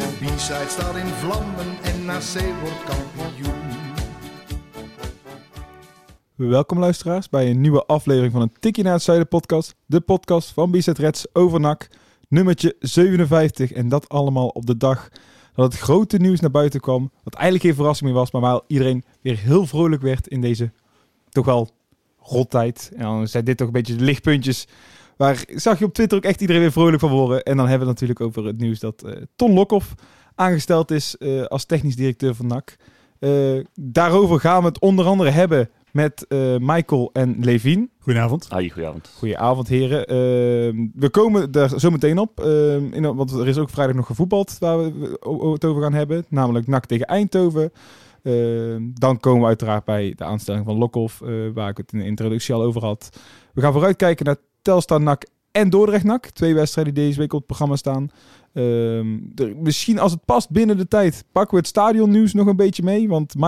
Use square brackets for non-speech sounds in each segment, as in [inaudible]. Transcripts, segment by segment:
De B-side staat in vlammen en NAC wordt kampioen. Welkom luisteraars bij een nieuwe aflevering van een Tikkie naar het Zuiden podcast. De podcast van Bizet Reds over NAC, nummertje 57. En dat allemaal op de dag dat het grote nieuws naar buiten kwam. Wat eigenlijk geen verrassing meer was, maar waar iedereen weer heel vrolijk werd in deze toch wel rottijd. En dan zijn dit toch een beetje de lichtpuntjes. Waar zag je op Twitter ook echt iedereen weer vrolijk van worden. En dan hebben we het natuurlijk over het nieuws dat eh, Ton Lokhoff aangesteld is eh, als technisch directeur van NAC. Eh, daarover gaan we het onder andere hebben met eh, Michael en Levien. Goedenavond. Goedenavond. Goedenavond heren. Ehm, we komen daar zo meteen op. Ehm, in, want er is ook vrijdag nog gevoetbald waar we het over gaan hebben. Namelijk NAC tegen Eindhoven. Ehm, dan komen we uiteraard bij de aanstelling van Lokhoff. eh, waar ik het in de introductie al over had. We gaan vooruitkijken naar Telstar NAC en Dordrecht NAC. Twee wedstrijden die deze week op het programma staan. Ehm, misschien als het past binnen de tijd pakken we het stadionnieuws nog een beetje mee. Want eh,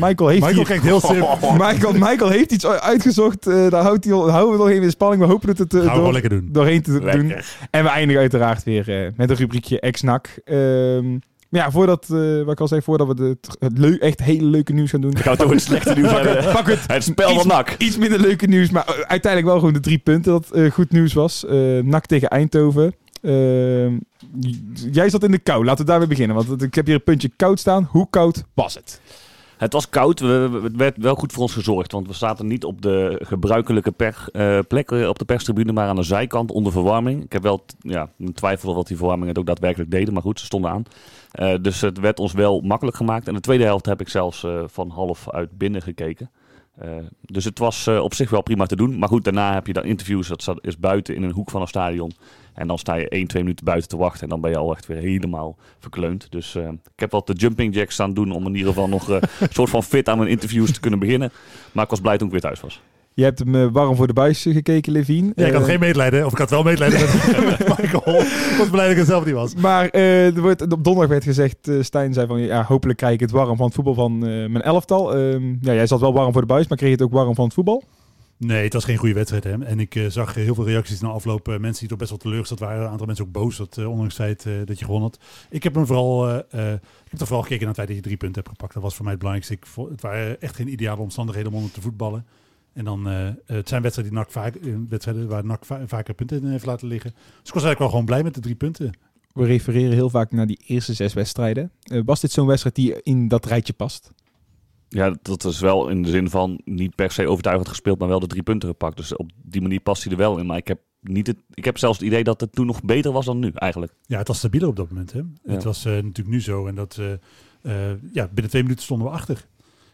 Michael heeft Michael heel simpel. [laughs] Michael, Michael heeft iets uitgezocht. eh, daar houdt hij, al- houden we nog even in spanning. We hopen dat het eh, door- gewoon lekker doen. doorheen te doen. En we eindigen uiteraard weer met een rubriekje ex-NAC. Ehm, maar ja, voordat, eh, wat ik al zei, voordat we de, het echt hele leuke nieuws gaan doen. Ik ga het over het slechte nieuws hebben. Pak het. Het spel Iets- van NAC. Iets minder leuke nieuws, maar eh, uiteindelijk wel gewoon de drie punten dat eh, goed nieuws was. Eh NAC tegen Eindhoven. Ehm, jij zat in de kou. Laten we daarmee beginnen. Want ik heb hier een puntje koud staan. Hoe koud was het? Het was koud. We, het werd wel goed voor ons gezorgd. Want we zaten niet op de gebruikelijke per, eh, plek eh, op de perstribune, maar aan de zijkant onder verwarming. Ik heb wel ja, een twijfel of die verwarming het ook daadwerkelijk deden. Maar goed, ze stonden aan. Eh, dus het werd ons wel makkelijk gemaakt. En de tweede helft heb ik zelfs van half uit binnen gekeken. Dus het was op zich wel prima te doen. Maar goed, daarna heb je dan interviews. Dat is buiten in een hoek van een stadion. En dan sta je 1, 2 minuten buiten te wachten. En dan ben je al echt weer helemaal verkleund. Dus eh, ik heb wat de jumping jacks staan doen. Om in ieder geval nog eh, een [laughs] soort van fit aan mijn interviews te kunnen beginnen. Maar ik was blij toen ik weer thuis was. Je hebt hem eh, warm voor de buis eh, gekeken, Levien. Ja, ik had Eh, geen medelijden. Of ik had wel medelijden met, met [laughs] [laughs] Michael. Ik was blij dat ik het zelf niet was. Maar eh, er wordt, op donderdag werd gezegd, eh Stijn zei van, ja, hopelijk krijg ik het warm van het voetbal van eh, mijn elftal. Ehm, ja, jij zat wel warm voor de buis, maar kreeg je het ook warm van het voetbal? Nee, het was geen goede wedstrijd. Hè. En ik eh, zag heel veel reacties na afloop. eh, mensen die toch best wel teleurgesteld waren. Een aantal mensen ook boos, dat, eh, ondanks het dat je gewonnen had. Ik heb, hem vooral, ik heb vooral gekeken naar het feit dat je drie punten hebt gepakt. Dat was voor mij het belangrijkste. Het waren echt geen ideale omstandigheden om onder te voetballen. En dan, eh, het zijn wedstrijden, die NAC wedstrijden waar NAC va- vaker punten in heeft laten liggen. Dus ik was eigenlijk wel gewoon blij met de drie punten. We refereren heel vaak naar die eerste zes wedstrijden. Was dit zo'n wedstrijd die in dat rijtje past? Ja, dat is wel in de zin van niet per se overtuigend gespeeld. Maar wel de drie punten gepakt. Dus op die manier past hij er wel in. Maar ik heb, niet het, ik heb zelfs het idee dat het toen nog beter was dan nu eigenlijk. Ja, het was stabieler op dat moment. Hè? Het was eh, natuurlijk nu zo. En dat, eh, eh, ja, binnen twee minuten stonden we achter.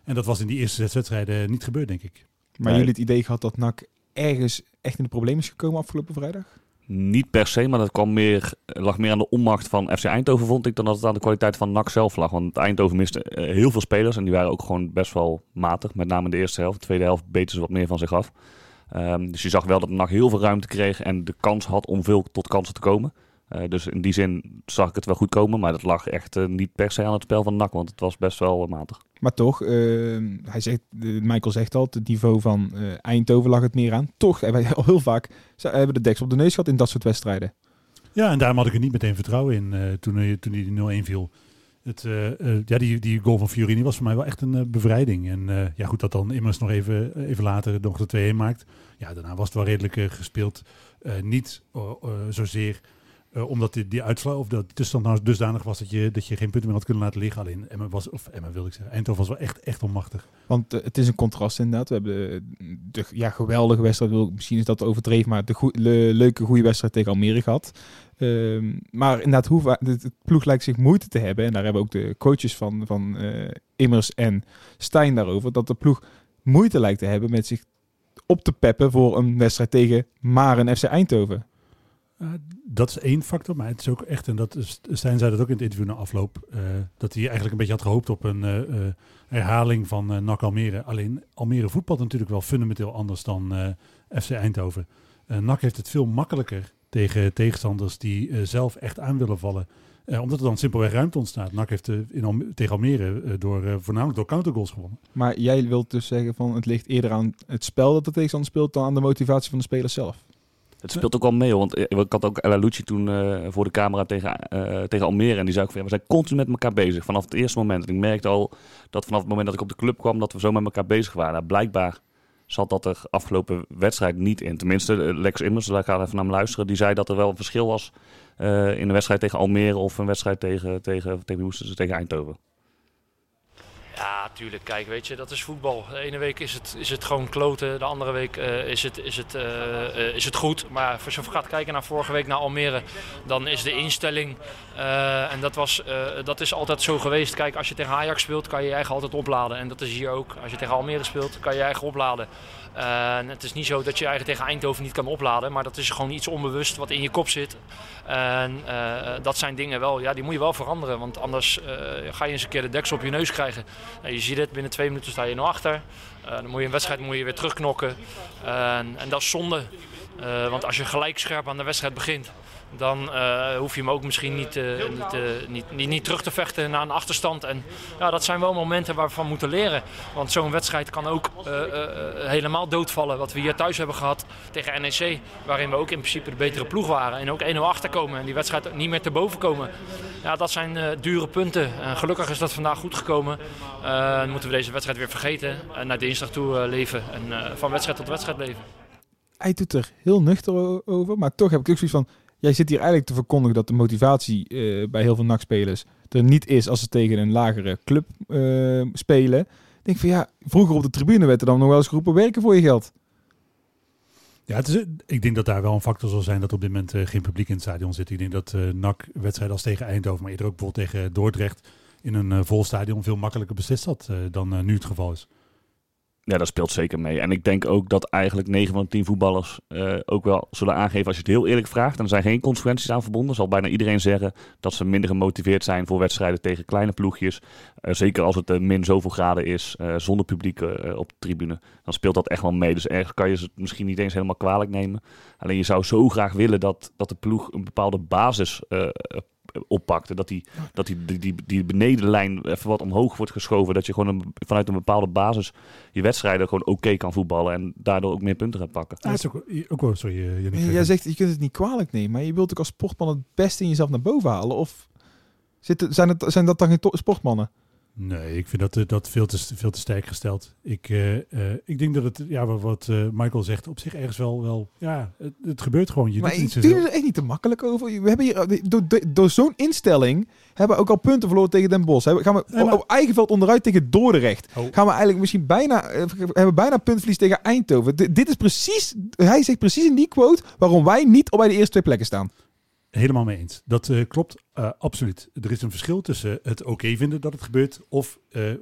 En dat was in die eerste zes wedstrijden niet gebeurd, denk ik. Maar Nee. jullie het idee gehad dat NAC ergens echt in de problemen is gekomen afgelopen vrijdag? Niet per se, maar dat kwam meer, lag meer aan de onmacht van FC Eindhoven, vond ik, dan dat het aan de kwaliteit van NAC zelf lag. Want Eindhoven miste eh, heel veel spelers en die waren ook gewoon best wel matig. Met name in de eerste helft. De tweede helft beten ze wat meer van zich af. Ehm, dus je zag wel dat NAC heel veel ruimte kreeg en de kans had om veel tot kansen te komen. Eh, dus in die zin zag ik het wel goed komen, maar dat lag echt eh, niet per se aan het spel van NAC, want het was best wel eh, matig. Maar toch, eh, hij zegt, Michael zegt al, het niveau van eh, Eindhoven lag het meer aan. Toch hebben wij [laughs] al heel vaak hebben de deks op de neus gehad in dat soort wedstrijden. Ja, en daarom had ik er niet meteen vertrouwen in eh, toen, hij- toen die 0-1 viel. Het, ja, die, die goal van Fiorini was voor mij wel echt een bevrijding. En eh, ja, goed dat dan immers nog even, even later nog de 2-1 maakt. Ja, daarna was het wel redelijk gespeeld. Eh, niet zozeer eh, omdat die, die uitslag of dat tussenstand nou dusdanig was dat je, dat je geen punten meer had kunnen laten liggen. Alleen Emma was, of Emma wil ik zeggen, Eindhoven was wel echt, echt onmachtig. Want eh, het is een contrast inderdaad. We hebben de, de ja, geweldige wedstrijd, misschien is dat overdreven, maar de leuke goede wedstrijd tegen Almere gehad. Ehm, maar inderdaad, hoe, het, ploeg lijkt zich moeite te hebben. En daar hebben ook de coaches van, van eh, Immers en Stijn daarover. Dat de ploeg moeite lijkt te hebben met zich op te peppen voor een wedstrijd tegen maar een FC Eindhoven. Uh, dat is één factor, maar het is ook echt, en dat is, Stijn zei dat ook in het interview na afloop, uh, dat hij eigenlijk een beetje had gehoopt op een uh, herhaling van NAC Almere. Alleen Almere voetbalt natuurlijk wel fundamenteel anders dan FC Eindhoven. NAC heeft het veel makkelijker tegen tegenstanders die zelf echt aan willen vallen. omdat er dan simpelweg ruimte ontstaat. NAC heeft in tegen Almere door, voornamelijk door countergoals gewonnen. Maar jij wilt dus zeggen van het ligt eerder aan het spel dat de tegenstander speelt dan aan de motivatie van de spelers zelf? Het speelt ook wel mee, want ik had ook Ella Lucci toen uh, voor de camera tegen, uh, tegen Almere. En die zei ook van, ja, we zijn continu met elkaar bezig vanaf het eerste moment. En ik merkte al dat vanaf het moment dat ik op de club kwam, dat we zo met elkaar bezig waren. Nou, blijkbaar zat dat er afgelopen wedstrijd niet in. Tenminste, Lex Immers, daar ga ik even naar hem luisteren, die zei dat er wel een verschil was in een wedstrijd tegen Almere of een wedstrijd tegen, tegen, tegen, tegen, tegen Eindhoven. Ja, tuurlijk. Kijk, weet je, dat is voetbal. De ene week is het, is het gewoon kloten, de andere week uh, is, het, is, het, uh, is het goed. Maar als je gaat kijken naar vorige week naar Almere, dan is de instelling, en dat, was, dat is altijd zo geweest. Kijk, als je tegen Ajax speelt, kan je je eigen altijd opladen. En dat is hier ook. Als je tegen Almere speelt, kan je je eigen opladen. Uh, het is niet zo dat je eigenlijk tegen Eindhoven niet kan opladen, maar dat is gewoon iets onbewust wat in je kop zit. En dat zijn dingen wel, ja, die moet je wel veranderen, want anders ga je eens een keer de deksel op je neus krijgen. Je ziet het, binnen twee minuten sta je nog achter. dan moet je een wedstrijd moet je weer terugknokken. en dat is zonde, want als je gelijk scherp aan de wedstrijd begint, dan uh, hoef je hem ook misschien niet, uh, niet, uh, niet, niet, niet, terug te vechten naar een achterstand. En ja, dat zijn wel momenten waar we van moeten leren. Want zo'n wedstrijd kan ook helemaal doodvallen. Wat we hier thuis hebben gehad tegen NEC. Waarin we ook in principe de betere ploeg waren. En ook 1-0 achterkomen en die wedstrijd niet meer te boven komen. Ja, dat zijn dure punten. gelukkig is dat vandaag goed gekomen. dan moeten we deze wedstrijd weer vergeten. En naar dinsdag toe leven. En van wedstrijd tot wedstrijd leven. Hij doet er heel nuchter over. Maar toch heb ik ook zoiets van jij zit hier eigenlijk te verkondigen dat de motivatie uh, bij heel veel NAC-spelers er niet is als ze tegen een lagere club uh, spelen. Ik denk van ja, vroeger op de tribune werd er dan nog wel eens geroepen werken voor je geld. Ja, het is, ik denk dat daar wel een factor zal zijn dat op dit moment uh, geen publiek in het stadion zit. Ik denk dat NAC wedstrijden als tegen Eindhoven, maar eerder ook bijvoorbeeld tegen Dordrecht in een vol stadion veel makkelijker beslist had dan nu het geval is. Ja, dat speelt zeker mee. En ik denk ook dat eigenlijk 9 van de 10 voetballers uh, ook wel zullen aangeven als je het heel eerlijk vraagt. En er zijn geen consequenties aan verbonden. Zal bijna iedereen zeggen dat ze minder gemotiveerd zijn voor wedstrijden tegen kleine ploegjes. Uh, zeker als het uh, min zoveel graden is, zonder publiek op de tribune. Dan speelt dat echt wel mee. Dus ergens kan je het misschien niet eens helemaal kwalijk nemen. Alleen je zou zo graag willen dat, dat de ploeg een bepaalde basis oppakte. Dat, die, dat die, die, die, die benedenlijn even wat omhoog wordt geschoven. Dat je gewoon een, vanuit een bepaalde basis je wedstrijden gewoon oké kan voetballen. En daardoor ook meer punten gaat pakken. Ja, is ook, ook wel, sorry, je, Jij zegt, je kunt het niet kwalijk nemen. Maar je wilt ook als sportman het beste in jezelf naar boven halen. Of zit, zijn, het, zijn dat dan geen sportmannen? Nee, ik vind dat, eh, dat veel, te, veel te sterk gesteld. Ik, uh, uh, ik denk dat het, ja, wat uh, Michael zegt, op zich ergens wel, wel ja, het, het gebeurt gewoon. Je maar doet ik doe er echt niet te makkelijk over. We hebben hier, door, door zo'n instelling hebben we ook al punten verloren tegen Den Bosch. Hebben, gaan we nee, maar... op eigen veld onderuit tegen Dordrecht. Oh. Gaan we eigenlijk misschien bijna, hebben bijna puntverlies tegen Eindhoven. D dit is precies, hij zegt precies in die quote waarom wij niet op bij de eerste twee plekken staan. Helemaal mee eens. Dat uh, klopt uh, absoluut. Er is een verschil tussen het oké vinden dat het gebeurt of uh,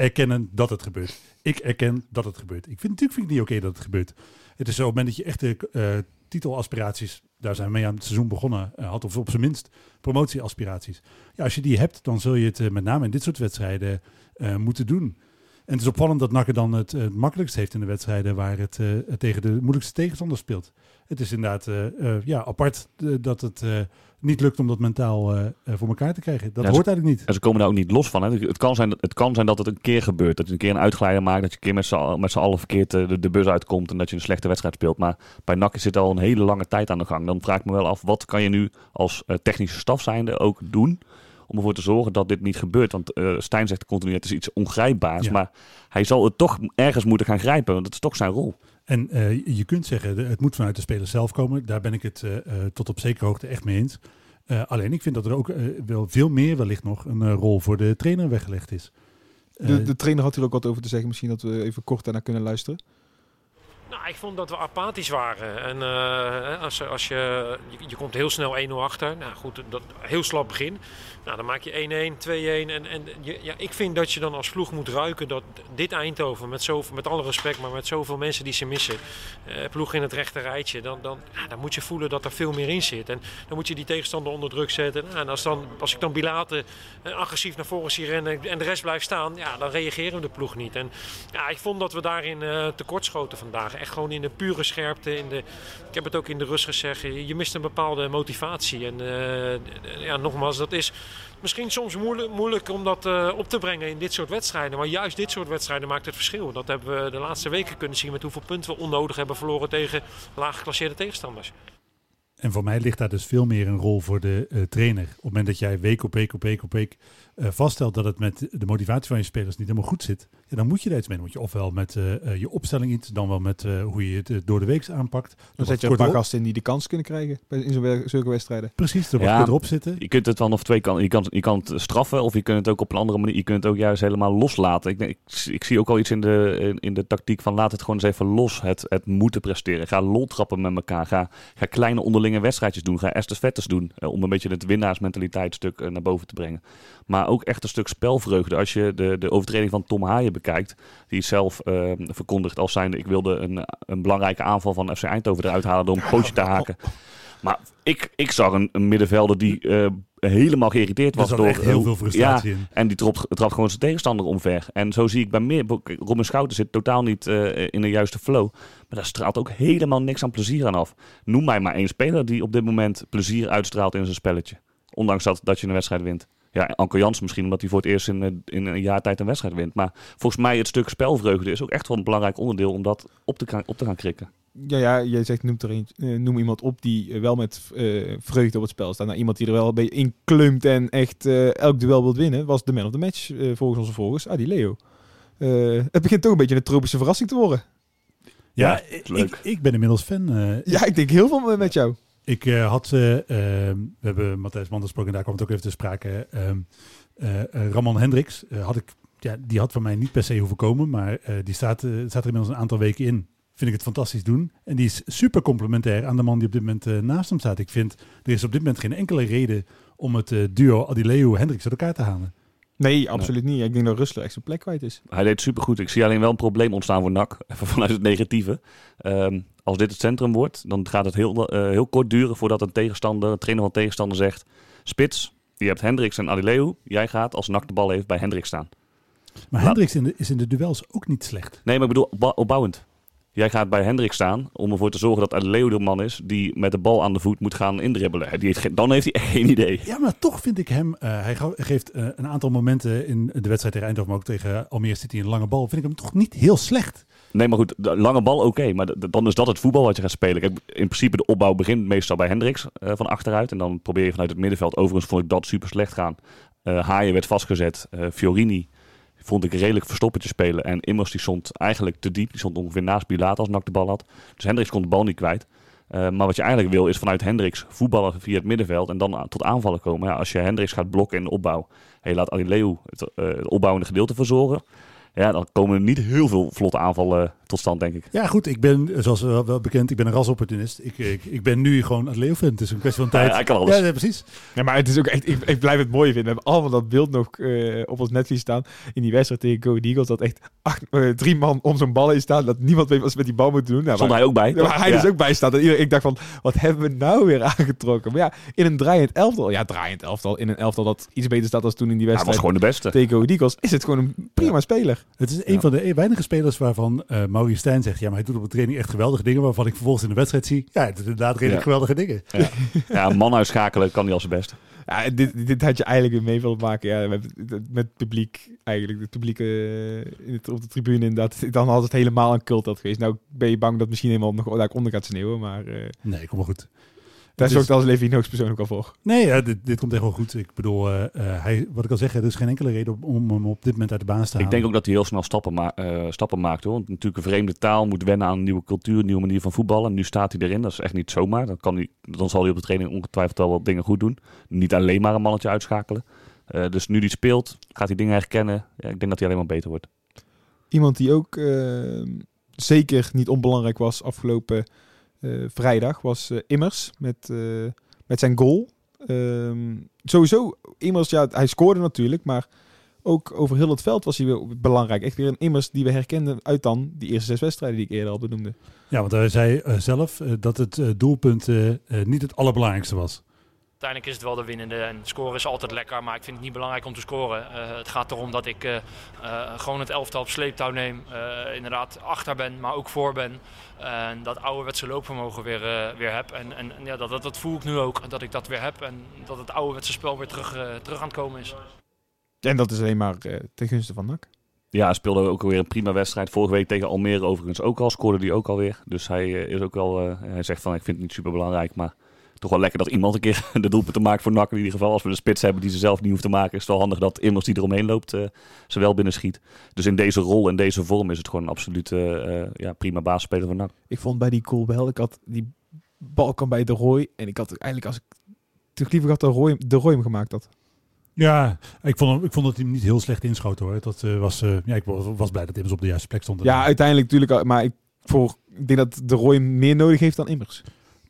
erkennen dat het gebeurt. Ik erken dat het gebeurt. Ik vind natuurlijk vind ik niet oké dat het gebeurt. Het is zo op het moment dat je echte titelaspiraties, daar zijn we mee aan het seizoen begonnen, had of op zijn minst promotieaspiraties. Ja, als je die hebt, dan zul je het met name in dit soort wedstrijden moeten doen. En het is opvallend dat Nakke dan het, het makkelijkst heeft in de wedstrijden waar het tegen de moeilijkste tegenstander speelt het is inderdaad uh, uh, ja, apart dat het niet lukt om dat mentaal voor elkaar te krijgen. Dat ja, hoort eigenlijk niet. En ze komen daar ook niet los van. Hè. Het, kan zijn, het kan zijn dat het een keer gebeurt. Dat je een keer een uitglijder maakt. Dat je een keer met z'n allen verkeerd de, de, bus uitkomt. En dat je een slechte wedstrijd speelt. Maar bij NAC zit al een hele lange tijd aan de gang. Dan vraag ik me wel af, wat kan je nu als technische staf zijnde ook doen om ervoor te zorgen dat dit niet gebeurt. Want uh, Stijn zegt continu, het is iets ongrijpbaars. Ja. Maar hij zal het toch ergens moeten gaan grijpen, want dat is toch zijn rol. En uh, je kunt zeggen, het moet vanuit de speler zelf komen. Daar ben ik het uh, tot op zekere hoogte echt mee eens. alleen ik vind dat er ook wel veel meer wellicht nog een rol voor de trainer weggelegd is. De, de, trainer had hier ook wat over te zeggen. Misschien dat we even kort daarna kunnen luisteren. Nou, ik vond dat we apathisch waren. En uh, als, als je, je, komt heel snel 1-0 achter. Nou goed, dat, heel slap begin. Nou, dan maak je 1-1, 2-1. En, en je, ja, ik vind dat je dan als ploeg moet ruiken dat dit Eindhoven, met, zoveel, met alle respect, maar met zoveel mensen die ze missen, uh, ploeg in het rechte rijtje, dan, dan, ja, dan moet je voelen dat er veel meer in zit. En dan moet je die tegenstander onder druk zetten. Nou, en als, dan, als ik dan Bilaten uh, agressief naar voren zie rennen en de rest blijft staan, ja, dan reageren we de ploeg niet. En ja, ik vond dat we daarin uh, tekortschoten vandaag. Echt gewoon in de pure scherpte. In de, ik heb het ook in de rust gezegd, je mist een bepaalde motivatie. En ja, nogmaals, dat is misschien soms moeilijk, moeilijk om dat uh, op te brengen in dit soort wedstrijden. Maar juist dit soort wedstrijden maakt het verschil. Dat hebben we de laatste weken kunnen zien met hoeveel punten we onnodig hebben verloren tegen laag geclasseerde tegenstanders. En voor mij ligt daar dus veel meer een rol voor de uh, trainer. Op het moment dat jij week op week op week op week vaststelt dat het met de motivatie van je spelers niet helemaal goed zit, ja, dan moet je er iets mee. Dan moet je ofwel met uh, je opstelling iets, dan wel met hoe je het door de week aanpakt. Dan, dan zet je een paar gasten in die de kans kunnen krijgen in zo'n zulke wedstrijden. Precies, er ja, erop zitten. Je kunt het dan of twee kanten. Je kan, je kan het straffen of je kunt het ook op een andere manier. Je kunt het ook juist helemaal loslaten. Ik, ik, ik zie ook al iets in de, in, in, de tactiek van laat het gewoon eens even los. Het, het moeten presteren. Ga lol trappen met elkaar. Ga, ga kleine onderlinge wedstrijdjes doen. Ga estafettes doen. Uh, om een beetje het winnaarsmentaliteitsstuk uh, naar boven te brengen. Maar ook echt een stuk spelvreugde. Als je de, de overtreding van Tom Haaien bekijkt, die zelf uh, verkondigt als zijnde: ik wilde een, een belangrijke aanval van FC Eindhoven eruit halen door een pootje te haken. Maar ik, ik zag een, een middenvelder die uh, helemaal geïrriteerd was door heel veel frustratie ja, En die trap, trap gewoon zijn tegenstander omver. En zo zie ik bij meer. Robin Schouten zit totaal niet uh, in de juiste flow. Maar daar straalt ook helemaal niks aan plezier aan af. Noem mij maar één speler die op dit moment plezier uitstraalt in zijn spelletje. Ondanks dat, dat je een wedstrijd wint. Ja, Anko Jans misschien, omdat hij voor het eerst in, in een jaar tijd een wedstrijd wint. Maar volgens mij het stuk spelvreugde is ook echt wel een belangrijk onderdeel om dat op te, gaan, op te gaan krikken. Ja, ja, jij zegt noem, er een, noem iemand op die wel met uh, vreugde op het spel staat. Nou, iemand die er wel een beetje in klumt en echt uh, elk duel wil winnen, was de man of the match uh, volgens onze volgers, Adi Leo. het begint toch een beetje een tropische verrassing te worden. Ja, ja ik, ik, ben inmiddels fan. ja, ik denk heel veel met jou. Ik uh, had, uh, uh, we hebben Matthijs Manders gesproken, en daar kwam het ook even te sprake. Ramon Hendricks, had ik, ja, die had van mij niet per se hoeven komen, maar die staat, staat er inmiddels een aantal weken in. Vind ik het fantastisch doen. En die is super complementair aan de man die op dit moment naast hem staat. Ik vind, er is op dit moment geen enkele reden om het duo Adileo Hendricks uit elkaar te halen. Nee, absoluut niet. Ik denk dat Rustler echt zijn plek kwijt is. Hij deed supergoed. Ik zie alleen wel een probleem ontstaan voor NAC. Even [laughs] vanuit het negatieve. Um, als dit het centrum wordt, dan gaat het heel, uh, heel kort duren voordat een tegenstander, een trainer van tegenstander zegt... Spits, je hebt Hendricks en Adileu. Jij gaat als NAC de bal heeft bij Hendricks staan. Maar Hendricks in de, is in de duels ook niet slecht. Nee, maar ik bedoel opbouwend. Jij gaat bij Hendrik staan om ervoor te zorgen dat Adeleeuw de man is die met de bal aan de voet moet gaan indribbelen. Die heeft dan heeft hij geen idee. Ja, maar toch vind ik hem, uh, hij geeft uh, een aantal momenten in de wedstrijd tegen Eindhoven, maar ook tegen Almere City een lange bal, vind ik hem toch niet heel slecht. Nee, maar goed, de lange bal oké, okay, maar dan is dat het voetbal wat je gaat spelen. Kijk, in principe de opbouw begint meestal bij Hendricks uh, van achteruit en dan probeer je vanuit het middenveld. Overigens vond ik dat super slecht gaan. Haaien werd vastgezet, Fiorini vond ik redelijk verstoppertje spelen. En Immers die stond eigenlijk te diep. Die stond ongeveer naast Bilaat als Nak de bal had. Dus Hendricks kon de bal niet kwijt. Uh, maar wat je eigenlijk wil is vanuit Hendricks voetballen via het middenveld en dan tot aanvallen komen. Ja, als je Hendricks gaat blokken in de opbouw en je laat Adileu het, uh, het opbouwende gedeelte verzorgen, ja, dan komen er niet heel veel vlotte aanvallen tot stand, denk ik. Ja, goed. Ik ben, zoals wel, bekend, ik ben een rasopportunist. Ik, ik, ik ben nu gewoon het leeuw Het is een kwestie van [laughs] tijd. Ja, kan alles. Ja, precies. Ja, maar het is ook echt, ik, ik blijf het mooi vinden. We hebben allemaal dat beeld nog uh, op ons netvlies staan. In die wedstrijd tegen Go Eagles. Dat echt acht, uh, drie man om zo'n bal in staan. Dat niemand weet wat ze met die bal moet doen. Nou, Stond hij ook bij. Waar hij ja. dus ook bij staat. Iedereen, ik dacht van, wat hebben we nou weer [laughs] aangetrokken? Maar ja, in een draaiend elftal. Ja, draaiend elftal. In een elftal dat iets beter staat dan toen in die wedstrijd. Hij was gewoon de beste. Tegen Go Eagles is het gewoon een prima ja. speler. Het is een van de weinige spelers waarvan uh, Maurice Stijn zegt... ja, maar hij doet op de training echt geweldige dingen... waarvan ik vervolgens in de wedstrijd zie... ja, het is inderdaad redelijk ja. geweldige dingen. Ja. ja, man uitschakelen kan hij als beste. Ja, dit, dit had je eigenlijk weer mee willen maken. Ja, met, met publiek, eigenlijk. Het publiek uh, in het, op de tribune inderdaad. Dan had het helemaal een cult dat geweest. Nou ben je bang dat misschien helemaal nog daar onder gaat sneeuwen, maar... Uh, nee, kom maar goed. Daar dus, zorgt als Levi Nooks persoonlijk al voor. Nee, ja, dit, dit komt echt wel goed. Ik bedoel, uh, uh, hij, wat ik al zeg, er is geen enkele reden om, hem op dit moment uit de baan te halen. Ik denk ook dat hij heel snel stappen, ma uh, stappen maakt. Hoor. Want natuurlijk een vreemde taal, moet wennen aan een nieuwe cultuur, een nieuwe manier van voetballen. Nu staat hij erin, dat is echt niet zomaar. Dan, kan hij, dan zal hij op de training ongetwijfeld wel wat dingen goed doen. Niet alleen maar een mannetje uitschakelen. dus nu die speelt, gaat hij dingen herkennen. Ja, ik denk dat hij alleen maar beter wordt. Iemand die ook zeker niet onbelangrijk was afgelopen eh, vrijdag, was eh, Immers met, eh, met zijn goal. Ehm, sowieso, Immers, ja, hij scoorde natuurlijk, maar ook over heel het veld was hij weer belangrijk. Echt weer een Immers die we herkenden uit dan die eerste zes wedstrijden die ik eerder al benoemde. Ja, want hij zei eh, zelf eh, dat het eh, doelpunt eh, eh, niet het allerbelangrijkste was. Uiteindelijk is het wel de winnende en scoren is altijd lekker, maar ik vind het niet belangrijk om te scoren. Eh, het gaat erom dat ik eh, eh, gewoon het elftal op sleeptouw neem, eh, inderdaad achter ben, maar ook voor ben. En dat ouderwetse loopvermogen weer, weer heb. En, en, ja, dat, dat, dat voel ik nu ook, dat ik dat weer heb en dat het ouderwetse spel weer terug, terug aan het komen is. En dat is alleen maar eh, ten gunste van NAC. Ja, hij speelde ook alweer een prima wedstrijd. Vorige week tegen Almere overigens ook al. Scoorde hij ook alweer. Dus hij is ook wel... eh, hij zegt van, ik vind het niet super belangrijk, maar... Toch wel lekker dat iemand een keer [laughs] de doelpunten maakt voor NAC. In ieder geval, als we een spits hebben die ze zelf niet hoeft te maken, is het wel handig dat immers die eromheen loopt, eh, ze wel binnen schiet. Dus in deze rol en deze vorm is het gewoon een absoluut eh, eh, ja, prima basisspeler van NAC. Ik vond bij die goal wel, ik had die bal kwam bij de Roy en ik had eigenlijk als ik toen liever had de Roy, de Roy hem gemaakt had. Ja, ik vond, hem, ik vond dat hij hem niet heel slecht inschoten hoor. Dat eh, was, eh, ja, ik was, was blij dat Immers op de juiste plek stond. Ja, uiteindelijk natuurlijk, maar ik, voor, ik denk dat de Roy meer nodig heeft dan Immers.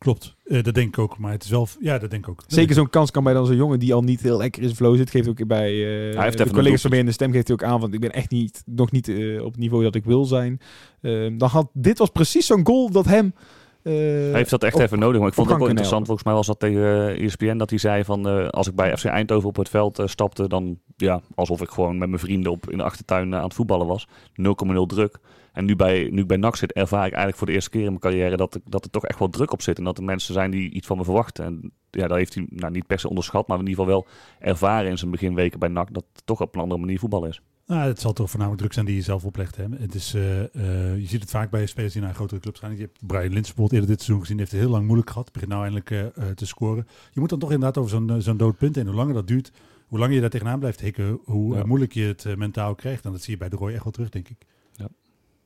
Klopt, Eh, dat denk ik ook. Maar het is wel, ja, dat denk ik ook. Dat Zeker zo'n kans kan bij dan zo'n jongen die al niet heel lekker in zijn flow zit. Geeft ook bij eh heeft de even een collega's van mij in de stem geeft hij ook aan. Want ik ben echt niet, nog niet eh, op het niveau dat ik wil zijn. Ehm, dan had, dit was precies zo'n goal dat hem... eh, Hij heeft dat echt op- even nodig. Maar ik vond het ook wel interessant. Volgens mij was dat tegen ESPN dat hij zei van... eh, als ik bij FC Eindhoven op het veld stapte... dan ja, alsof ik gewoon met mijn vrienden op, in de achtertuin aan het voetballen was. 0,0 druk. En nu, bij, nu ik bij NAC zit, ervaar ik eigenlijk voor de eerste keer in mijn carrière... Dat, dat er toch echt wel druk op zit. En dat er mensen zijn die iets van me verwachten. En ja, dat heeft hij nou, niet per se onderschat... maar in ieder geval wel ervaren in zijn beginweken bij NAC... dat het toch op een andere manier voetbal is. Nou, het zal toch voornamelijk druk zijn die je zelf oplegt. Hè? Het is, eh, eh, je ziet het vaak bij spelers die naar een grotere club gaan. Je hebt Brian Lins bijvoorbeeld eerder dit seizoen gezien. Die heeft het heel lang moeilijk gehad. Begint nou eindelijk eh, te scoren. Je moet dan toch inderdaad over zo'n zo'n dood punt heen. Hoe langer dat duurt, hoe langer je daar tegenaan blijft hikken, hoe Ja. moeilijk je het mentaal krijgt. En dat zie je bij de Roy echt wel terug, denk ik.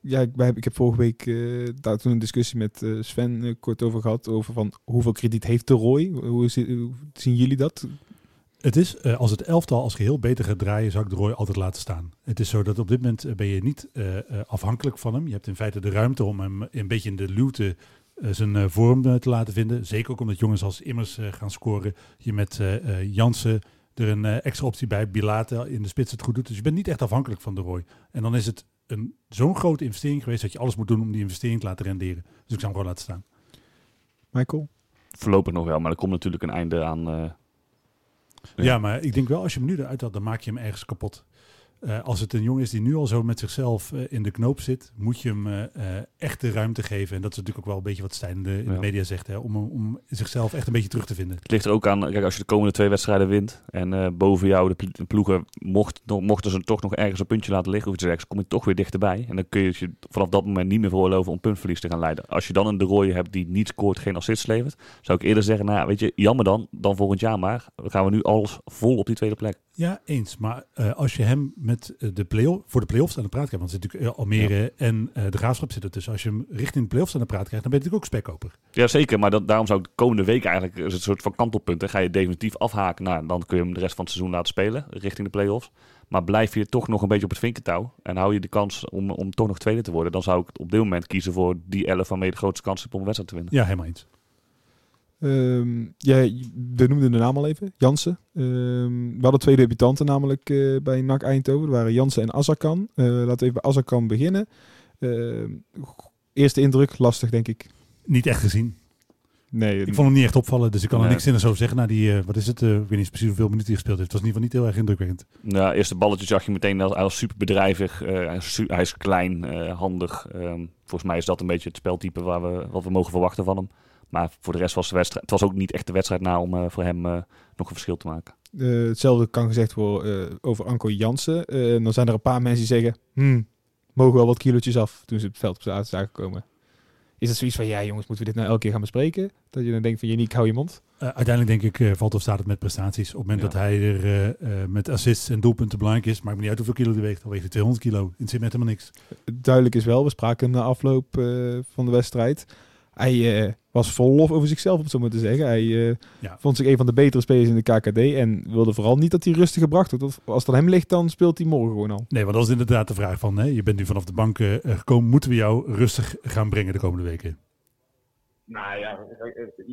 Ja, ik, ik heb vorige week eh, daar toen een discussie met eh, Sven eh, kort over gehad. Over van hoeveel krediet heeft de Roy? Hoe, hoe zien jullie dat? Het is, als het elftal als geheel beter gaat draaien, zou ik de Roy altijd laten staan. Het is zo dat op dit moment ben je niet afhankelijk van hem. Je hebt in feite de ruimte om hem een beetje in de luwte zijn vorm te laten vinden. Zeker ook omdat jongens als Immers gaan scoren. Je met Jansen er een extra optie bij. Bilate in de spits het goed doet. Dus je bent niet echt afhankelijk van de Roy. En dan is het een zo'n grote investering geweest dat je alles moet doen om die investering te laten renderen. Dus ik zou hem gewoon laten staan. Michael? Voorlopig nog wel, maar er komt natuurlijk een einde aan... eh, Ja. Ja. maar ik denk wel, als je hem nu eruit had, dan maak je hem ergens kapot. Eh, als het een jongen is die nu al zo met zichzelf eh, in de knoop zit, moet je hem eh, echt de ruimte geven. En dat is natuurlijk ook wel een beetje wat Stijn de, in de media zegt, hè, om, om zichzelf echt een beetje terug te vinden. Het ligt er ook aan, kijk, als je de komende twee wedstrijden wint en boven jou de, pl- de ploegen, mocht, mochten ze toch nog ergens een puntje laten liggen, je te zeggen, kom je toch weer dichterbij. En dan kun je je vanaf dat moment niet meer veroorloven om puntverlies te gaan leiden. Als je dan een de hebt die niet scoort, geen assists levert, zou ik eerder zeggen, nou ja, weet je, jammer dan, dan volgend jaar maar. Dan gaan we nu alles vol op die tweede plek. Ja, eens. Maar eh, als je hem met eh, de play voor de play-offs aan de praat krijgt, want er zit natuurlijk eh, Almere en de Graafschap zitten tussen. Als je hem richting de play-offs aan de praat krijgt, dan ben je natuurlijk ook spekkoper. Ja, zeker, maar dat, daarom zou ik de komende week eigenlijk, is het een soort van kantelpunten, ga je definitief afhaken. Nou, dan kun je hem de rest van het seizoen laten spelen, richting de play-offs. Maar blijf je toch nog een beetje op het vinkentouw en hou je de kans om, om toch nog tweede te worden, dan zou ik op dit moment kiezen voor die 11 waarmee je de grootste kans hebt om een wedstrijd te winnen. Ja, helemaal eens. Ehm ja, we noemden de naam al even, Jansen. Ehm, we hadden twee debutanten namelijk eh, bij NAC Eindhoven. Dat waren Jansen en Azarkan. Eh, laten we even bij Azarkan beginnen. Ehm, eerste indruk, lastig denk ik. Niet echt gezien. Nee, Ik vond hem niet echt opvallen, dus ik kan er Nee. niks zinnigs over zeggen. Na die, eh, wat is het, eh, ik weet niet precies hoeveel minuten hij gespeeld heeft. Het was in ieder geval niet heel erg indrukwekkend. Nou, eerste balletje zag je meteen als, als super bedrijvig. eh, hij, is su- hij is klein, eh, handig. Ehm, volgens mij is dat een beetje het speltype waar we, wat we mogen verwachten van hem. Maar voor de rest was de wedstrijd. Het was ook niet echt de wedstrijd na om eh, voor hem eh, nog een verschil te maken. Eh, hetzelfde kan gezegd worden eh, over Anko Jansen. Eh, dan zijn er een paar mensen die zeggen... Hmm, mogen wel wat kilootjes af toen ze het veld op zaten zagen komen. Is dat zoiets van... Ja jongens, moeten we dit nou elke keer gaan bespreken? Dat je dan denkt van... Janiek, hou je mond. Eh, uiteindelijk denk ik, eh, valt of staat het met prestaties. Op het moment Ja. dat hij er eh, eh, met assists en doelpunten belangrijk is, maakt me niet uit hoeveel kilo hij weegt. Dan weegt hij 200 kilo. In zit met helemaal niks. duidelijk is wel, we spraken hem na afloop eh, van de wedstrijd. Hij eh, was vol lof over zichzelf, om het zo maar te zeggen. Hij eh, Ja. vond zich een van de betere spelers in de KKD en wilde vooral niet dat hij rustig gebracht wordt. Als het aan hem ligt, dan speelt hij morgen gewoon al. Nee, want dat is inderdaad de vraag van, hè, je bent nu vanaf de bank eh, gekomen, moeten we jou rustig gaan brengen de komende weken? Nou ja,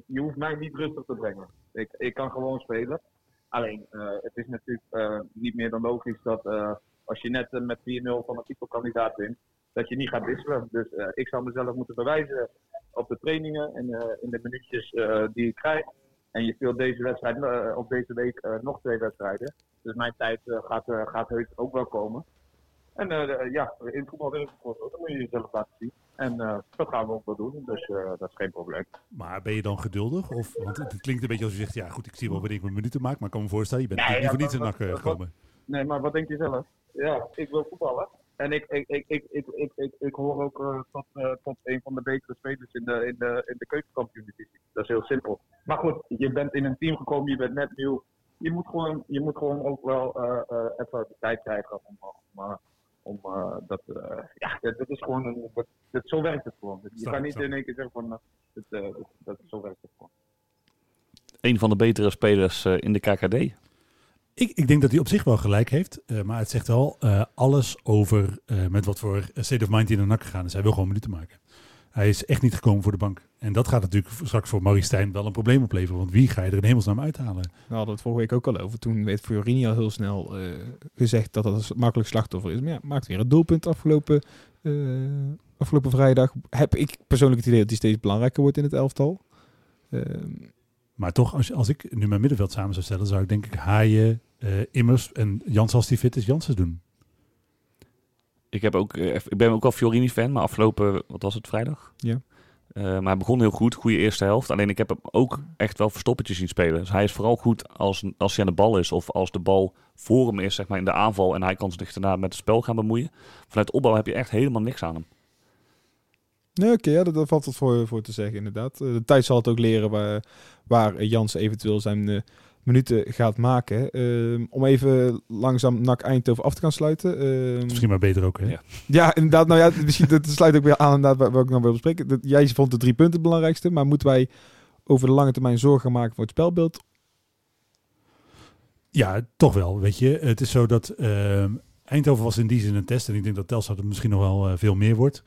je hoeft mij niet rustig te brengen. Ik, ik kan gewoon spelen. Alleen, eh, het is natuurlijk eh, niet meer dan logisch dat eh, als je net eh, met 4-0 van een titelkandidaat wint, dat je niet gaat wisselen. Dus eh, ik zou mezelf moeten bewijzen op de trainingen en eh, in de minuutjes die ik krijg. En je speelt deze wedstrijd, op deze week nog twee wedstrijden. Dus mijn tijd gaat, gaat heus ook wel komen. En ja, in voetbal wil ik dan moet je jezelf laten zien. En dat gaan we ook wel doen, dus dat is geen probleem. Maar ben je dan geduldig? Of, want het, klinkt een beetje als je zegt, ja goed, ik zie wel wanneer ik mijn minuten maak, maar ik kan me voorstellen, je bent Nee, niet voor niets in eh, gekomen. Nee, maar wat denk je zelf? Ja, ik wil voetballen. En ik, ik, ik, ik, ik, ik, ik, ik hoor ook eh, tot, eh, tot een van de betere spelers in de, in de, in de keukenkampioen-divisie. Dat is heel simpel. Maar goed, je bent in een team gekomen, je bent net nieuw. Je moet gewoon, je moet gewoon ook wel eh, eh, even de tijd krijgen om, om, om eh, dat... eh, ja, dat, dat is gewoon een... Dat, dat- zo werkt het gewoon. Je kan niet in één keer zeggen van... dat, eh, dat, dat, zo werkt het gewoon. Een van de betere spelers eh, in de KKD. Ik, ik denk dat hij op zich wel gelijk heeft, eh, maar het zegt wel eh, alles over eh, met wat voor state of mind hij in de nak gegaan is. Hij wil gewoon minuten maken. Hij is echt niet gekomen voor de bank. En dat gaat natuurlijk straks voor Maurice Stijn wel een probleem opleveren, want wie ga je er in hemelsnaam uithalen? Daar hadden het vorige week ook al over. Toen werd Fiorini al heel snel gezegd dat dat een makkelijk slachtoffer is. Maar ja, maakt weer een doelpunt afgelopen, afgelopen vrijdag. Heb ik persoonlijk het idee dat hij steeds belangrijker wordt in het elftal. Ehm, Maar toch, als, als ik nu mijn middenveld samen zou stellen, zou ik denk ik Haaien, eh, Immers en Jans als die fit is, Jansen doen. Ik, heb ook, eh, ik ben ook wel Fiorini-fan, maar afgelopen, wat was het, vrijdag? Ja. Eh, maar hij begon heel goed, goede eerste helft. Alleen ik heb hem ook echt wel verstoppertjes zien spelen. Dus hij is vooral goed als, als hij aan de bal is. Of als de bal voor hem is, zeg maar, in de aanval. En hij kan zich daarna met het spel gaan bemoeien. Vanuit opbouw heb je echt helemaal niks aan hem. Nee, oké, ja, dat, dat valt wat voor, voor te zeggen, inderdaad. Eh, de tijd zal het ook leren waar, waar Jans eventueel zijn eh, minuten gaat maken. Ehm, om even langzaam NAC Eindhoven af te gaan sluiten. Ehm, Misschien maar beter ook, hè? Ja. Ja, inderdaad. Nou ja, misschien dat sluit ook weer aan inderdaad waar, waar ik nog wil bespreken. Dat, jij vond de drie punten het belangrijkste, maar moeten wij over de lange termijn zorgen gaan maken voor het spelbeeld? Ja, toch wel. Weet je, het is zo dat ehm, Eindhoven was in die zin een test. En ik denk dat Telstar het misschien nog wel eh, veel meer wordt.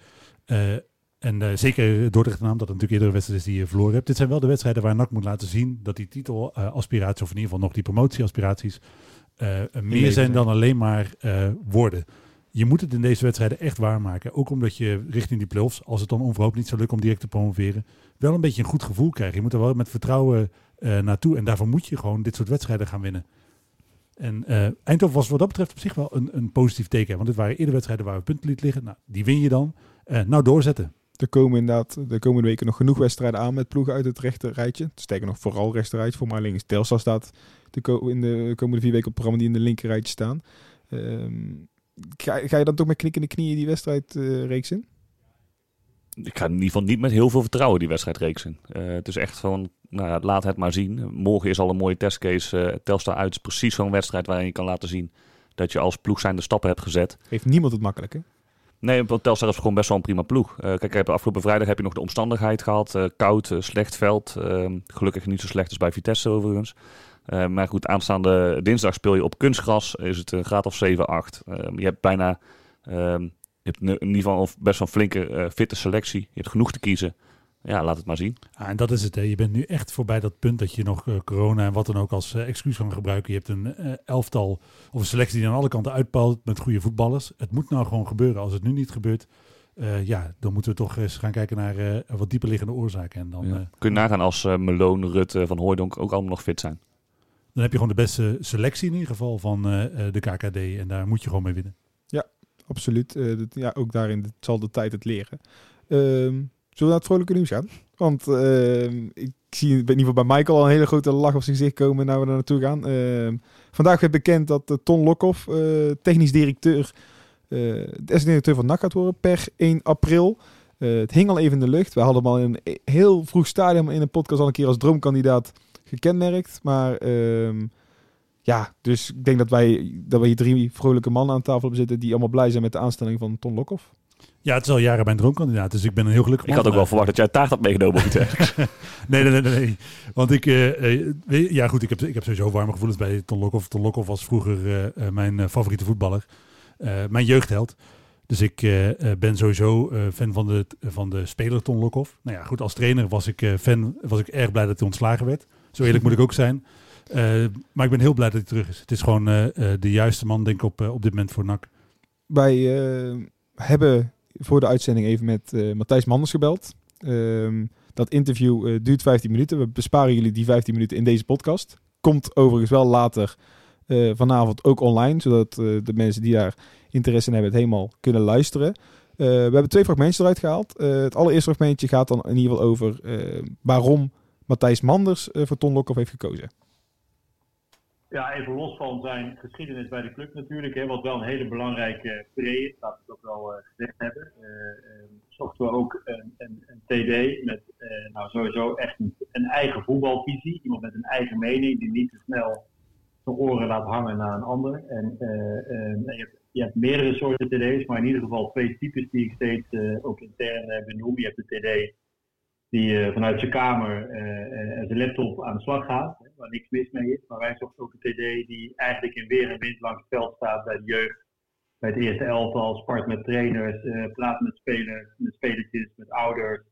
Eh, en eh, zeker Dordrecht naam, dat het natuurlijk eerder een wedstrijd is die je verloren hebt. Dit zijn wel de wedstrijden waar NAC moet laten zien dat die titelaspiraties, of in ieder geval nog die promotieaspiraties, eh, meer zijn dan alleen maar eh, woorden. Je moet het in deze wedstrijden echt waarmaken. Ook omdat je richting die play-offs, als het dan onverhoopt niet zo lukt om direct te promoveren, wel een beetje een goed gevoel krijgen. Je moet er wel met vertrouwen eh, naartoe. En daarvoor moet je gewoon dit soort wedstrijden gaan winnen. En eh, Eindhoven was wat dat betreft op zich wel een, een positief teken. Want dit waren eerder wedstrijden waar we punten liet liggen. Nou, die win je dan. Eh, nou, doorzetten. Er komen inderdaad de komende weken nog genoeg wedstrijden aan met ploegen uit het rechter rijtje. Sterker nog, vooral rijtje. Voor mij alleen is Telstar staat de in de komende vier weken op het programma die in de linker rijtje staan. Ehm, ga, ga je dan toch met knikkende knieën die wedstrijd eh, reeks in? Ik ga in ieder geval niet met heel veel vertrouwen die wedstrijd reeks in. Eh, het is echt gewoon, nou ja, laat het maar zien. Morgen is al een mooie testcase. eh Telstar uit is precies zo'n wedstrijd waarin je kan laten zien dat je als ploeg zijn de stappen hebt gezet. Heeft niemand het makkelijk, hè? Nee, want Telstar is gewoon best wel een prima ploeg. Eh, kijk, afgelopen vrijdag heb je nog de omstandigheid gehad. eh, koud, eh, slecht veld. Eh, gelukkig niet zo slecht als bij Vitesse overigens. Maar goed, aanstaande dinsdag speel je op kunstgras. Is het een graad of 7, 8. Eh, je hebt bijna... ehm, je hebt in ieder geval best wel een flinke fitte selectie. Je hebt genoeg te kiezen. Ja, laat het maar zien. Ah, en dat is het. Hè. Je bent nu echt voorbij dat punt dat je nog eh, corona en wat dan ook als eh, excuus kan gebruiken. Je hebt een eh, elftal of een selectie die aan alle kanten uitpalt met goede voetballers. Het moet nou gewoon gebeuren. Als het nu niet gebeurt, eh, ja, dan moeten we toch eens gaan kijken naar eh, wat dieper liggende oorzaken. En dan, Ja. eh, Kun je nagaan als eh Meloon, Rutte, Van Hooijdonk ook allemaal nog fit zijn. dan heb je gewoon de beste selectie in ieder geval van eh, eh, de KKD. En daar moet je gewoon mee winnen. Absoluut. Eh, dat- ja, ook daarin zal de tijd het leren. Ehm, zullen we naar vrolijke nieuws gaan? Want ehm, ik zie in ieder geval bij Michael al een hele grote lach op zijn gezicht komen naar we daar naartoe gaan. Ehm, vandaag werd bekend dat eh, Ton Lokhoff, eh, technisch directeur, eh de directeur van NAC gaat worden per 1 april. Het hing al even in de lucht. We hadden hem al in een heel vroeg stadium in een podcast al een keer als droomkandidaat gekenmerkt. Maar ehm, ja, dus ik denk dat wij, dat wij hier drie vrolijke mannen aan tafel hebben zitten die allemaal blij zijn met de aanstelling van Ton Lokhoff. Ja, het is al jaren mijn droomkandidaat, dus ik ben een heel gelukkig Ik had ook wel verwacht dat jij taart had meegenomen. [laughs] nee, nee, nee, nee, nee. Want ik, eh, eh, ja goed, ik heb, ik heb sowieso warme gevoelens bij Ton Lokhoff. Ton Lokhoff was vroeger eh, mijn eh, favoriete voetballer. Eh, mijn jeugdheld. Dus ik ben sowieso eh, fan van de, van de speler Ton Lokhoff. Nou ja, goed, als trainer was ik, eh, fan, was ik erg blij dat hij ontslagen werd. Zo eerlijk moet ik ook zijn. Eh, maar ik ben heel blij dat hij terug is. Het is gewoon de juiste man, denk ik, op, op dit moment voor NAC. Wij eh, hebben voor de uitzending even met eh, Matthijs Manders gebeld. Ehm, dat interview eh, duurt 15 minuten. We besparen jullie die 15 minuten in deze podcast. Komt overigens wel later eh, vanavond ook online, zodat de mensen die daar interesse in hebben het helemaal kunnen luisteren. We hebben twee fragmentjes eruit gehaald. Eh, het allereerste fragmentje gaat dan in ieder geval over waarom Matthijs Manders voor Ton Lokhoff heeft gekozen. Ja, even los van zijn geschiedenis bij de club natuurlijk, hè, wat wel een hele belangrijke pre is, laten we ook wel eh, gezegd hebben. Eh, eh, zochten we ook een, een, TD met eh, nou sowieso echt een, eigen voetbalvisie. Iemand met een eigen mening die niet te snel zijn oren laat hangen naar een ander. En eh, eh, en je, hebt, je hebt meerdere soorten TD's, maar in ieder geval twee types die ik steeds ook intern eh, benoem. Je hebt de TD die eh, vanuit zijn kamer eh, eh, en zijn laptop aan de slag gaat, hè, waar niks mis mee is. Maar wij zochten ook een TD die eigenlijk in weer en wind langs het veld staat bij de jeugd, bij het eerste elftal, spart met trainers, eh, praat met spelers, met spelertjes, met ouders.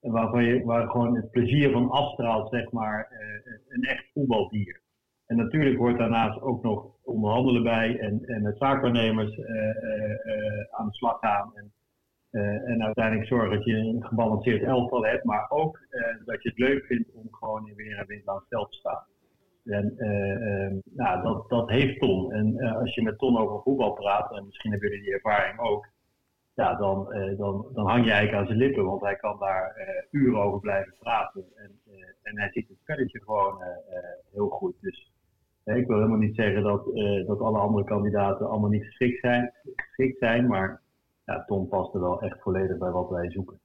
En waarvan je, waar gewoon het plezier van afstraalt, zeg maar, eh, een echt voetbaldier. En natuurlijk hoort daarnaast ook nog onderhandelen bij en, en met zaakwaarnemers eh, eh, eh, aan de slag gaan. En, eh, en uiteindelijk zorgen dat je een gebalanceerd elftal hebt, maar ook eh, dat je het leuk vindt om gewoon in weer en wind langs het veld te staan. En eh, nou, dat, dat heeft Ton. En als je met Ton over voetbal praat, en misschien hebben jullie die ervaring ook, ja, dan, dan, dan hang je eigenlijk aan zijn lippen, want hij kan daar uren over blijven praten. En, en hij ziet het spelletje gewoon heel goed. Dus ik wil helemaal niet zeggen dat, dat alle andere kandidaten allemaal niet geschikt zijn, geschikt zijn maar ja, Tom past er wel echt volledig bij wat wij zoeken.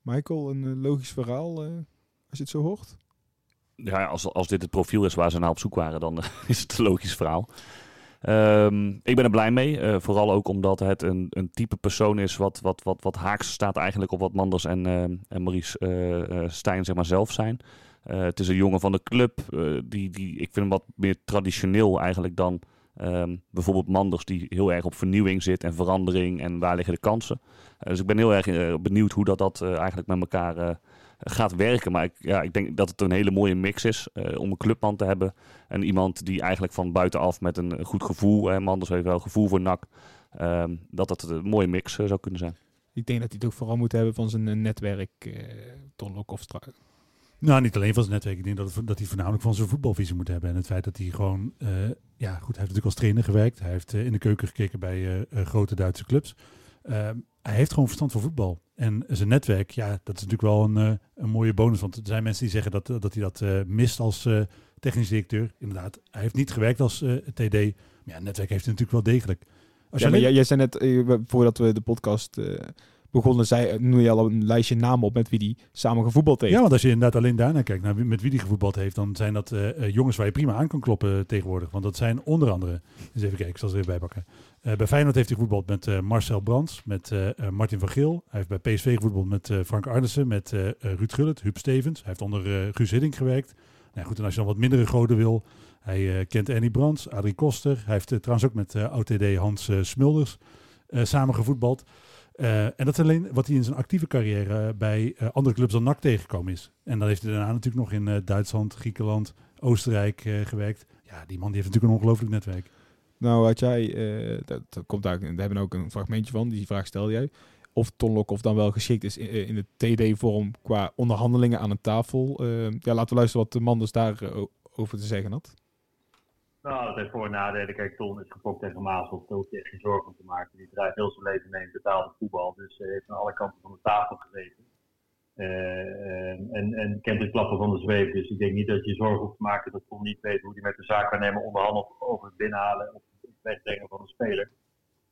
Michael, een eh, logisch verhaal eh, als je het zo hoort. ja, als, als dit het profiel is waar ze naar op zoek waren, dan eh, [laughs] is het een logisch verhaal. Ehm, ik ben er blij mee. eh, vooral ook omdat het een, een type persoon is wat, wat, wat, wat haaks staat eigenlijk op wat Manders en, eh, en Maurice eh, eh, Stijn zeg maar, zelf zijn. Eh, het is een jongen van de club. die, die, ik vind hem wat meer traditioneel eigenlijk dan ehm, bijvoorbeeld Manders, die heel erg op vernieuwing zit en verandering en waar liggen de kansen. Eh, dus ik ben heel erg eh, benieuwd hoe dat, dat eh, eigenlijk met elkaar gaat werken. Maar ik, ja, ik denk dat het een hele mooie mix is om een clubman te hebben. En iemand die eigenlijk van buitenaf met een goed gevoel, hè, Manders heeft wel gevoel voor NAC, ehm, dat dat een mooie mix zou kunnen zijn. Ik denk dat hij het ook vooral moet hebben van zijn netwerk, Ton Lokhoff. stra- Nou, niet alleen van zijn netwerk. Ik denk dat, het, dat hij voornamelijk van zijn voetbalvisie moet hebben. En het feit dat hij gewoon... eh, ja, goed, hij heeft natuurlijk als trainer gewerkt. Hij heeft eh, in de keuken gekeken bij eh, grote Duitse clubs. Eh, hij heeft gewoon verstand van voetbal. En zijn netwerk, ja, dat is natuurlijk wel een, een mooie bonus. Want er zijn mensen die zeggen dat, dat hij dat mist als technisch directeur. Inderdaad, hij heeft niet gewerkt als TD. Maar ja, netwerk heeft hij natuurlijk wel degelijk. Als Ja, maar jij, jij zei net, voordat we de podcast begonnen, zei, noem je al een lijstje namen op met wie die samen gevoetbald heeft. Ja, want als je inderdaad alleen daarnaar kijkt, naar met wie die gevoetbald heeft, dan zijn dat eh, eh, jongens waar je prima aan kan kloppen tegenwoordig. Want dat zijn onder andere, eens even kijken, ik zal ze even bijpakken. Eh, bij Feyenoord heeft hij gevoetbald met eh, Marcel Brands, met eh, eh, Martin van Geel. Hij heeft bij PSV gevoetbald met eh, Frank Arnissen, met eh, eh, Ruud Gullit, Huub Stevens. Hij heeft onder eh Guus Hiddink gewerkt. Nou goed, en als je dan wat mindere goden wil, hij eh, kent Annie Brands, Adrie Koster. Hij heeft eh, trouwens ook met eh OTD Hans eh, Smulders eh, samen gevoetbald. Eh, en dat is alleen wat hij in zijn actieve carrière bij eh, andere clubs dan NAC tegengekomen is. En dan heeft hij daarna natuurlijk nog in eh, Duitsland, Griekenland, Oostenrijk eh, gewerkt. Ja, die man die heeft natuurlijk een ongelooflijk netwerk. Nou, had jij, eh, dat, dat komt daar, we hebben ook een fragmentje van, die vraag stelde jij. Of Ton Lokhoff dan wel geschikt is in, in de TD-vorm qua onderhandelingen aan een tafel. Eh, ja, laten we luisteren wat de man dus daarover te zeggen had. Nou, dat heeft voor- en nadelen. Kijk, Ton is gefokt tegen Maasel. Daar hoef je echt geen zorgen om te maken. Die draait heel zijn leven mee in betaalde voetbal. Dus hij heeft aan alle kanten van de tafel gezeten. Eh, en, en kent de klappen van de zweep. Dus ik denk niet dat je zorgen hoeft te maken dat Ton niet weet hoe hij met de zaakwaarnemer onderhandelt over het binnenhalen of het wegbrengen van een speler.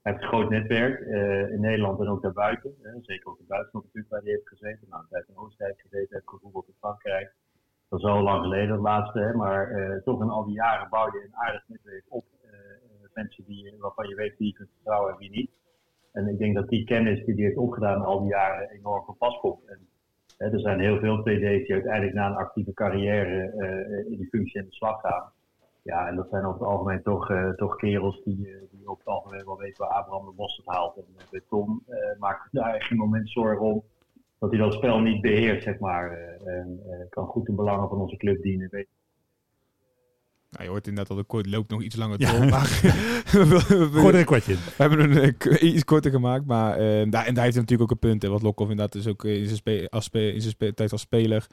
Hij heeft een groot netwerk eh, in Nederland en ook daarbuiten. zeker ook in Duitsland natuurlijk waar hij heeft gezeten. Nou, hij heeft in Oostenrijk gezeten, heeft gevoetbald in Frankrijk. Al lang geleden, het laatste. Hè? Maar eh, toch in al die jaren bouw je een aardig netwerk op. eh, mensen die, waarvan je weet wie je kunt vertrouwen en wie niet. En ik denk dat die kennis die hij heeft opgedaan al die jaren enorm van pas komt. En, hè, er zijn heel veel TD's die uiteindelijk na een actieve carrière in die functie in de slag gaan. Ja, en dat zijn over het algemeen toch, uh, toch kerels die, uh, die op het algemeen wel weten waar Abraham de Bos het haalt. En bij Tom maakt daar geen moment zorgen om dat hij dat spel niet beheert, zeg maar. en kan goed de belangen van onze club dienen. Nou, je hoort inderdaad dat de kort loopt nog iets langer Ja. door. [laughs] Maar er een kwartje in. We hebben hem een eh, iets korter gemaakt, maar eh, daar, en daar heeft hij natuurlijk ook een punt. Hè, wat Lokhoff inderdaad is ook eh, in zijn, spe- als spe- in zijn spe- tijd als speler.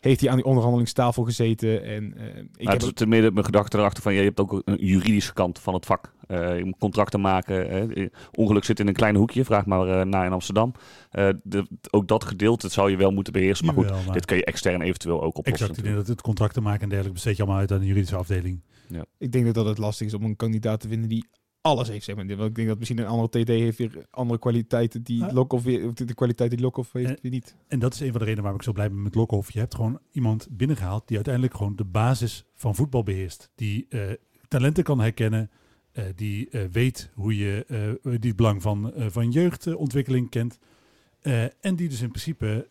Heeft hij aan die onderhandelingstafel gezeten. En, eh, ik Maar heb het is te midden mijn gedachte erachter van, ja, je hebt ook een juridische kant van het vak. Eh, je moet contracten maken. Hè. Ongeluk zit in een klein hoekje, vraag maar eh, naar in Amsterdam. Eh, de, ook dat gedeelte zou je wel moeten beheersen. Maar goed, Jawel, maar- dit kun je extern eventueel ook oplossen. Exact, ik denk dat het contracten maken en dergelijke besteed je allemaal uit aan de juridische afdeling. ik denk dat, dat het lastig is om een kandidaat te vinden die alles heeft. Zeg maar. Want ik denk dat misschien een andere TD heeft weer andere kwaliteiten die. Lokhoff weer, de kwaliteit die Lokhoff heeft weer niet. En dat is een van de redenen waarom ik zo blij ben met Lokhoff. Je hebt gewoon iemand binnengehaald die uiteindelijk gewoon de basis van voetbal beheerst. Die eh, talenten kan herkennen. Eh, die eh, weet hoe je die het belang van, van jeugdontwikkeling kent. En die dus in principe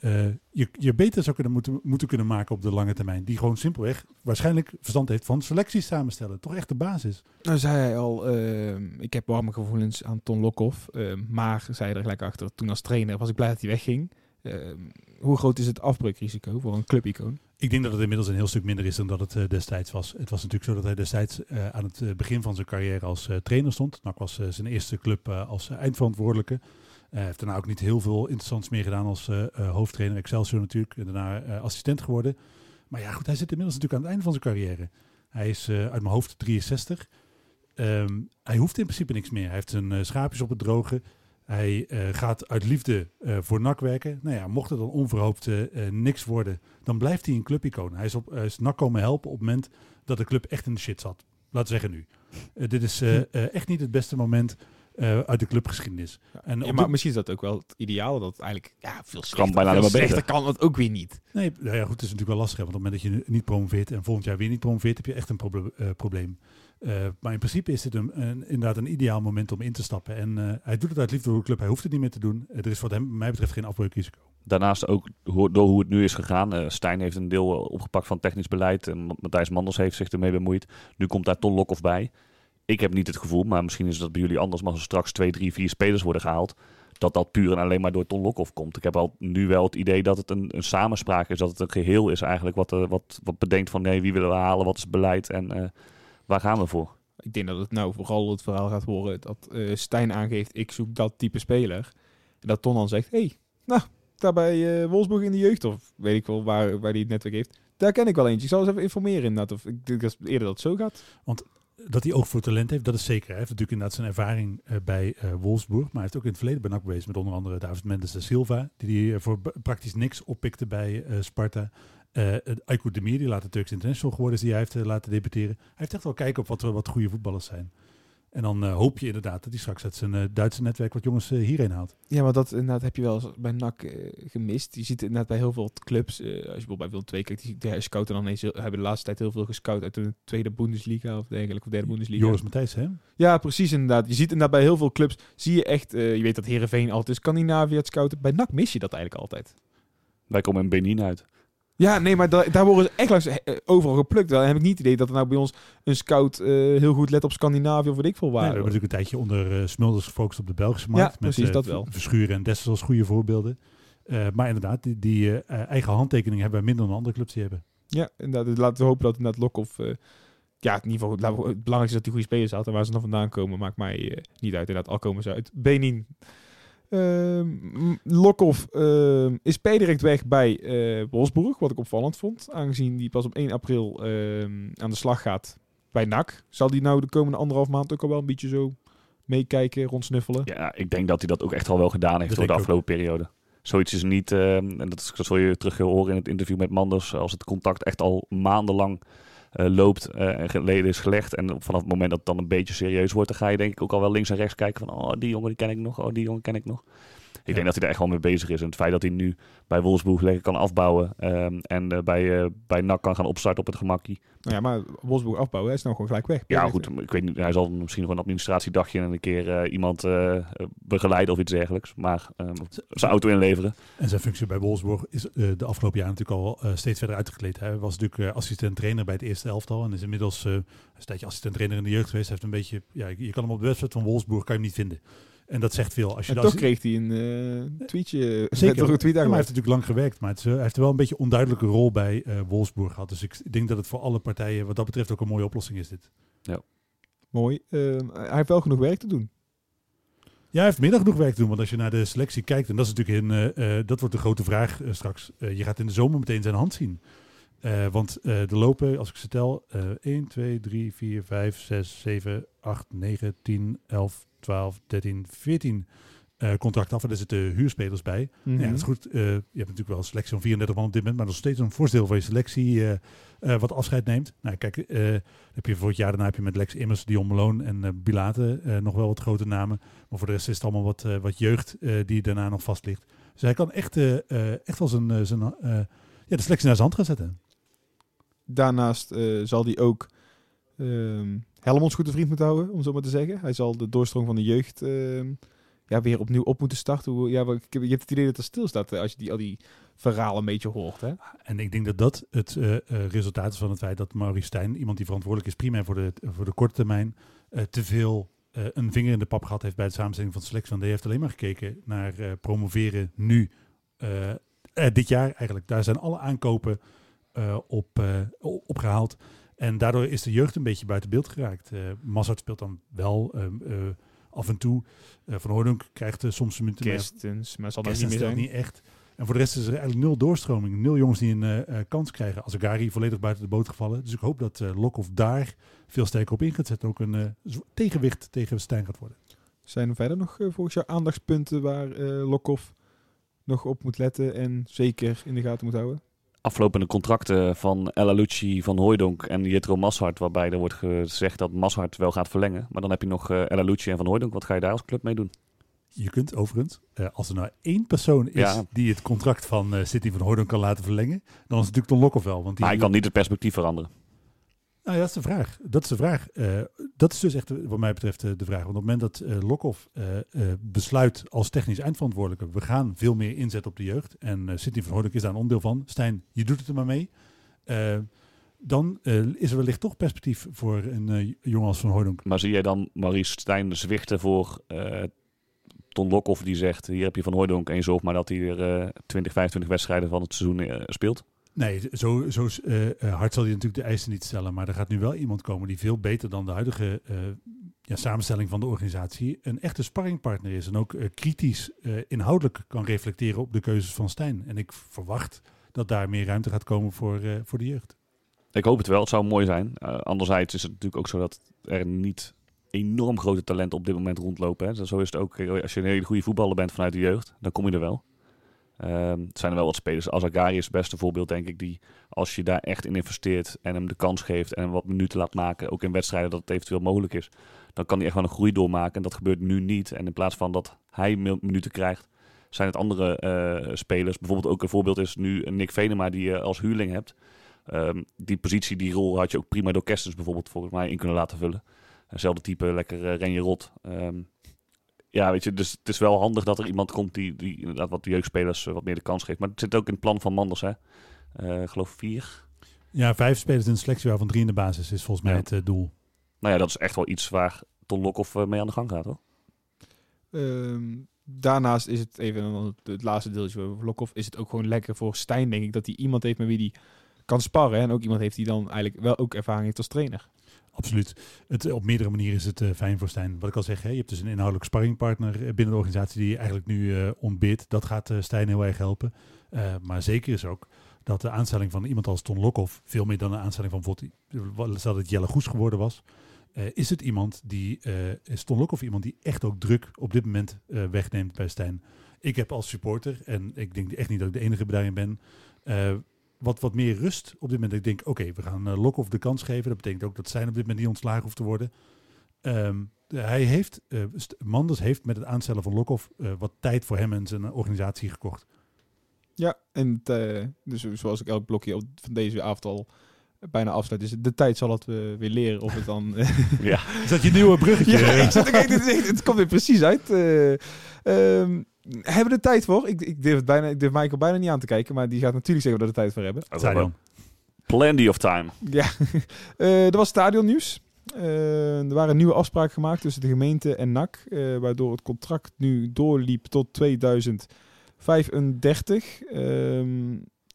je, je beter zou kunnen moeten, moeten kunnen maken op de lange termijn. Die gewoon simpelweg waarschijnlijk verstand heeft van selecties samenstellen. Toch echt de basis. Nou zei hij al, eh, ik heb warme gevoelens aan Ton Lokhoff. eh, maar, zei hij er gelijk achter, toen als trainer was ik blij dat hij wegging. Eh, hoe groot is het afbreukrisico voor een clubicoon? Ik denk dat het inmiddels een heel stuk minder is dan dat het eh, destijds was. Het was natuurlijk zo dat hij destijds eh, aan het eh, begin van zijn carrière als trainer stond. NAC was zijn eerste club als eindverantwoordelijke. Hij heeft daarna ook niet heel veel interessants meer gedaan als hoofdtrainer. Excelsior natuurlijk. En daarna assistent geworden. Maar ja, goed, hij zit inmiddels natuurlijk aan het einde van zijn carrière. Hij is uit mijn hoofd 63. Ehm, hij hoeft in principe niks meer. Hij heeft zijn schaapjes op het droge. Hij eh, gaat uit liefde eh, voor NAC werken. Nou ja, mocht het dan onverhoopt eh, niks worden, dan blijft hij een clubicoon. Hij is, op, is NAC komen helpen op het moment dat de club echt in de shit zat. Laten we zeggen nu. Dit is eh, eh, echt niet het beste moment eh, uit de clubgeschiedenis. En Ja, maar misschien is dat ook wel het ideale, dat het eigenlijk ja, veel Kan slechter, bijna slechter beter. kan het ook weer niet. Nee, nou ja, goed, het is natuurlijk wel lastig. Hè, want op het moment dat je niet promoveert en volgend jaar weer niet promoveert, heb je echt een proble- eh, probleem. Eh, maar in principe is dit een, inderdaad een ideaal moment om in te stappen. En eh, hij doet het uit liefde voor de club. Hij hoeft het niet meer te doen. Eh, er is wat hem, mij betreft geen afbreukrisico. Daarnaast ook door hoe het nu is gegaan. eh Stijn heeft een deel opgepakt van technisch beleid. En Ma- Matthijs Manders heeft zich ermee bemoeid. Nu komt daar Ton Lokhoff bij. Ik heb niet het gevoel, maar misschien is dat bij jullie anders. Maar als er straks twee, drie, vier spelers worden gehaald. Dat dat puur en alleen maar door Ton Lokhoff komt. Ik heb al nu wel het idee dat het een, een samenspraak is. Dat het een geheel is eigenlijk. Wat, wat, wat bedenkt van nee, wie willen we halen? Wat is het beleid? En waar gaan we voor? Ik denk dat het nou vooral het verhaal gaat worden dat eh Stijn aangeeft, ik zoek dat type speler. En dat Ton dan zegt, hé, hey, nou, daar bij eh, Wolfsburg in de jeugd, of weet ik wel waar, waar hij het netwerk heeft. Daar ken ik wel eentje. Ik zal eens even informeren inderdaad. Of ik denk dat eerder dat het zo gaat. Dat hij ook voor talent heeft, dat is zeker. Hij heeft natuurlijk inderdaad zijn ervaring eh, bij eh, Wolfsburg. Maar hij heeft ook in het verleden bij NAC geweest met onder andere David Mendes de Silva. Die hij voor b- praktisch niks oppikte bij eh, Sparta. Eh Aiko Demir, die later Turks International geworden is, die hij heeft eh, laten debuteren. Hij heeft echt wel kijken op wat, er- wat goede voetballers zijn. En dan eh, hoop je inderdaad dat hij straks uit zijn eh, Duitse netwerk wat jongens eh, hierheen haalt. Ja, maar dat inderdaad heb je wel eens bij NAC eh, gemist. Je ziet het inderdaad bij heel veel clubs. eh, als je bijvoorbeeld bij Willem II kijkt, die, die scouten dan ineens, heel- hebben de laatste tijd heel veel gescout uit de tweede Bundesliga of dergelijke, of derde Bundesliga. Joris Matthijs, hè? Ja, precies inderdaad. Je ziet inderdaad bij heel veel clubs, zie je echt, eh, je weet dat Herenveen altijd Scandinavië het scouten. Bij NAC mis je dat eigenlijk altijd. Wij komen in Benin uit. Ja, nee, maar da- daar worden ze echt langs, eh, overal geplukt. Dan heb ik niet het idee dat er nou bij ons een scout eh, heel goed let op Scandinavië of weet ik veel Nee, we waar. hebben natuurlijk een tijdje onder eh, Smulders gefocust op de Belgische markt. Ja, precies, dat wel. Verschuren en Dessers als goede voorbeelden. Maar inderdaad, die, die eigen handtekening hebben wij minder dan andere clubs die hebben. Ja, inderdaad. Dus laten we hopen dat inderdaad Lokhoff... eh ja, in ieder geval, het belangrijkste is dat hij goede spelers had. En waar ze dan vandaan komen, maakt mij niet uit. Inderdaad, al komen ze uit Benin. Ehm M- Lokhoff ehm, is per direct weg bij eh Wolfsburg, wat ik opvallend vond. Aangezien die pas op 1 april ehm, aan de slag gaat bij NAC. Zal die nou de komende anderhalf maand ook al wel een beetje zo meekijken, rondsnuffelen? Ja, ik denk dat hij dat ook echt al wel gedaan heeft door de ook. afgelopen periode. Zoiets is niet, en dat, is, dat zul je terug horen in het interview met Manders, als het contact echt al maandenlang loopt eh, en geleden is gelegd. En vanaf het moment dat het dan een beetje serieus wordt, dan ga je denk ik ook al wel links en rechts kijken van, oh, die jongen die ken ik nog, oh, die jongen ken ik nog. Ik denk dat hij daar echt wel mee bezig is. En het feit dat hij nu bij Wolfsburg lekker kan afbouwen ehm, en eh, bij, eh, bij NAC kan gaan opstarten op het gemakkie. Nou ja, maar Wolfsburg afbouwen hij is nou gewoon gelijk weg. Ja, goed. Ik weet niet, hij zal misschien nog een administratiedagje en een keer eh, iemand eh, begeleiden of iets dergelijks. Maar ehm, zijn auto inleveren. En zijn functie bij Wolfsburg is eh, de afgelopen jaren natuurlijk al eh, steeds verder uitgekleed. Hij was natuurlijk uh, assistent-trainer bij het eerste elftal. En is inmiddels uh, een tijdje assistent-trainer in de jeugd geweest. Hij heeft een beetje, ja, je kan hem op de website van Wolfsburg kan je hem niet vinden. En dat zegt veel. Als je en dat toch kreeg hij een uh, tweetje. Zeker. Toch een tweet ja, maar hij heeft natuurlijk lang gewerkt. Maar het is, uh, hij heeft wel een beetje onduidelijke rol bij uh, Wolfsburg gehad. Dus ik denk dat het voor alle partijen wat dat betreft ook een mooie oplossing is dit. Ja. Mooi. Ehm, hij heeft wel genoeg werk te doen. Ja, hij heeft meer dan genoeg werk te doen. Want als je naar de selectie kijkt, en dat is natuurlijk een, dat wordt de grote vraag straks. je gaat in de zomer meteen zijn hand zien. Uh, want uh, er lopen, als ik ze tel, uh, 1, 2, 3, 4, 5, 6, 7, 8, 9, 10, 11, 12, 13, 14 uh, contracten af. En daar zitten huurspelers bij. Mm -hmm. Ja, dat is goed. Uh, je hebt natuurlijk wel een selectie van 34 man op dit moment, maar nog steeds een voorstel van je selectie wat afscheid neemt. Nou, kijk, heb je voor het jaar daarna heb je met Lex Immers, Dion Malone en Bilate nog wel wat grote namen. Maar voor de rest is het allemaal wat, wat jeugd die daarna nog vast ligt. Dus hij kan echt, echt wel zijn, zijn ja, de selectie naar zijn hand gaan zetten. Daarnaast uh, zal hij ook uh, Helmonds goed te vriend moeten houden, om zo maar te zeggen. Hij zal de doorstroom van de jeugd uh, ja, weer opnieuw op moeten starten. Ik heb, je hebt het idee dat er stilstaat als je die, al die verhalen een beetje hoort. Hè? En ik denk dat dat het uh, resultaat is van het feit dat Maurice Stijn, iemand die verantwoordelijk is primair voor de, voor de korte termijn, te veel een vinger in de pap gehad heeft bij de samenstelling van de selectie. Want hij heeft alleen maar gekeken naar promoveren nu, dit jaar eigenlijk. Daar zijn alle aankopen op, uh, opgehaald. En daardoor is de jeugd een beetje buiten beeld geraakt. Uh, Mazart speelt dan wel af en toe. Van Hoordunk krijgt soms een minuten Kerstens, maar zal dat niet meer zijn. niet echt. En voor de rest is er eigenlijk nul doorstroming. Nul jongens die een kans krijgen. Azagari volledig buiten de boot gevallen. Dus ik hoop dat Lokhoff daar veel sterker op in gaat zetten. Ook een tegenwicht tegen Stijn gaat worden. Zijn er verder nog volgens jou aandachtspunten waar Lokhoff nog op moet letten en zeker in de gaten moet houden? Aflopende contracten van Ella Lucci, Van Hooijdonk en Jetro Mashart, waarbij er wordt gezegd dat Mashart wel gaat verlengen. Maar dan heb je nog uh, Ella Lucci en Van Hooijdonk. Wat ga je daar als club mee doen? Je kunt overigens, uh, als er nou één persoon is ja. die het contract van uh, City van Hooijdonk kan laten verlengen, dan is het natuurlijk Ton Lokhoff wel. Want die maar hij kan niet het perspectief veranderen. Nou ja, dat is de vraag. Dat is de vraag. Uh, dat is dus echt, wat mij betreft, uh, de vraag. Want op het moment dat uh, Lokhoff besluit als technisch eindverantwoordelijke, we gaan veel meer inzetten op de jeugd. En City van Hoornik is daar een onderdeel van. Stijn, je doet het er maar mee. dan is er wellicht toch perspectief voor een jongen als Van Hooydonk. Maar zie jij dan Maurice Stijn zwichten voor Ton Lokhoff die zegt, hier heb je Van Hooydonk en je zorgt maar dat hij er 20, 25 wedstrijden van het seizoen speelt? Nee, zo, zo uh, hard zal hij natuurlijk de eisen niet stellen. Maar er gaat nu wel iemand komen die veel beter dan de huidige uh, ja, samenstelling van de organisatie een echte sparringpartner is. En ook kritisch inhoudelijk kan reflecteren op de keuzes van Stijn. En ik verwacht dat daar meer ruimte gaat komen voor, voor de jeugd. Ik hoop het wel, het zou mooi zijn. anderzijds is het natuurlijk ook zo dat er niet enorm grote talenten op dit moment rondlopen. Hè. Zo is het ook, als je een hele goede voetballer bent vanuit de jeugd, dan kom je er wel. Um, het zijn er wel wat spelers. Azagari is het beste voorbeeld, denk ik, die als je daar echt in investeert en hem de kans geeft en hem wat minuten laat maken, ook in wedstrijden dat het eventueel mogelijk is, dan kan hij echt wel een groei doormaken. En dat gebeurt nu niet. En in plaats van dat hij minuten krijgt, zijn het andere uh, spelers. Bijvoorbeeld ook een voorbeeld is nu Nick Venema, die je als huurling hebt. Um, die positie, die rol had je ook prima door Kerstens bijvoorbeeld volgens mij in kunnen laten vullen. Hetzelfde type, lekker uh, Renje Rot. Um, ja, weet je, dus het is wel handig dat er iemand komt die, die inderdaad wat de jeugdspelers uh, wat meer de kans geeft. Maar het zit ook in het plan van Manders, hè? Uh, geloof vier. Ja, vijf spelers in de selectie, waarvan drie in de basis is volgens mij Ja. het uh, doel. Nou ja, dat is echt wel iets waar Ton Lokhoff mee aan de gang gaat, hoor. Ehm, daarnaast is het even het, laatste deeltje over Lokhoff. Is het ook gewoon lekker voor Stijn, denk ik, dat hij iemand heeft met wie hij kan sparren. En ook iemand heeft die dan eigenlijk wel ook ervaring heeft als trainer. Absoluut. Het, op meerdere manieren is het uh, fijn voor Stijn. Wat ik al zeg, hè, je hebt dus een inhoudelijk sparringpartner eh, binnen de organisatie die je eigenlijk nu uh, ontbeert. Dat gaat Stijn heel erg helpen. Maar zeker is ook dat de aanstelling van iemand als Ton Lokhoff, veel meer dan de aanstelling van bijvoorbeeld, dat het Jelle Goes geworden was, is het iemand die, is Ton Lokhoff iemand die echt ook druk op dit moment wegneemt bij Stijn. Ik heb als supporter, en ik denk echt niet dat ik de enige daarin ben, wat, wat meer rust op dit moment. Ik denk, oké, okay, we gaan uh, Lokhoff de kans geven. Dat betekent ook dat Stijn op dit moment niet ontslagen hoeft te worden. Um, hij heeft, eh, Manders heeft met het aanstellen van Lokhoff eh, wat tijd voor hem en zijn organisatie gekocht. Ja, en het, eh, dus zoals ik elk blokje op, van deze avond al bijna afsluit, is het de tijd zal het eh, weer leren of het dan... [laughs] Ja. Is dat je nieuwe bruggetje? [laughs] ja, ik zat dit het komt weer precies uit. Eh, ehm, hebben we er tijd voor? Ik, ik, durf het bijna, ik durf Michael bijna niet aan te kijken, maar die gaat natuurlijk zeggen dat we er tijd voor hebben. Stadion. Plenty of time. Ja, [laughs] Eh er was stadionnieuws. Eh, er waren nieuwe afspraken gemaakt tussen de gemeente en NAC, eh, waardoor het contract nu doorliep tot 2035. Ehm,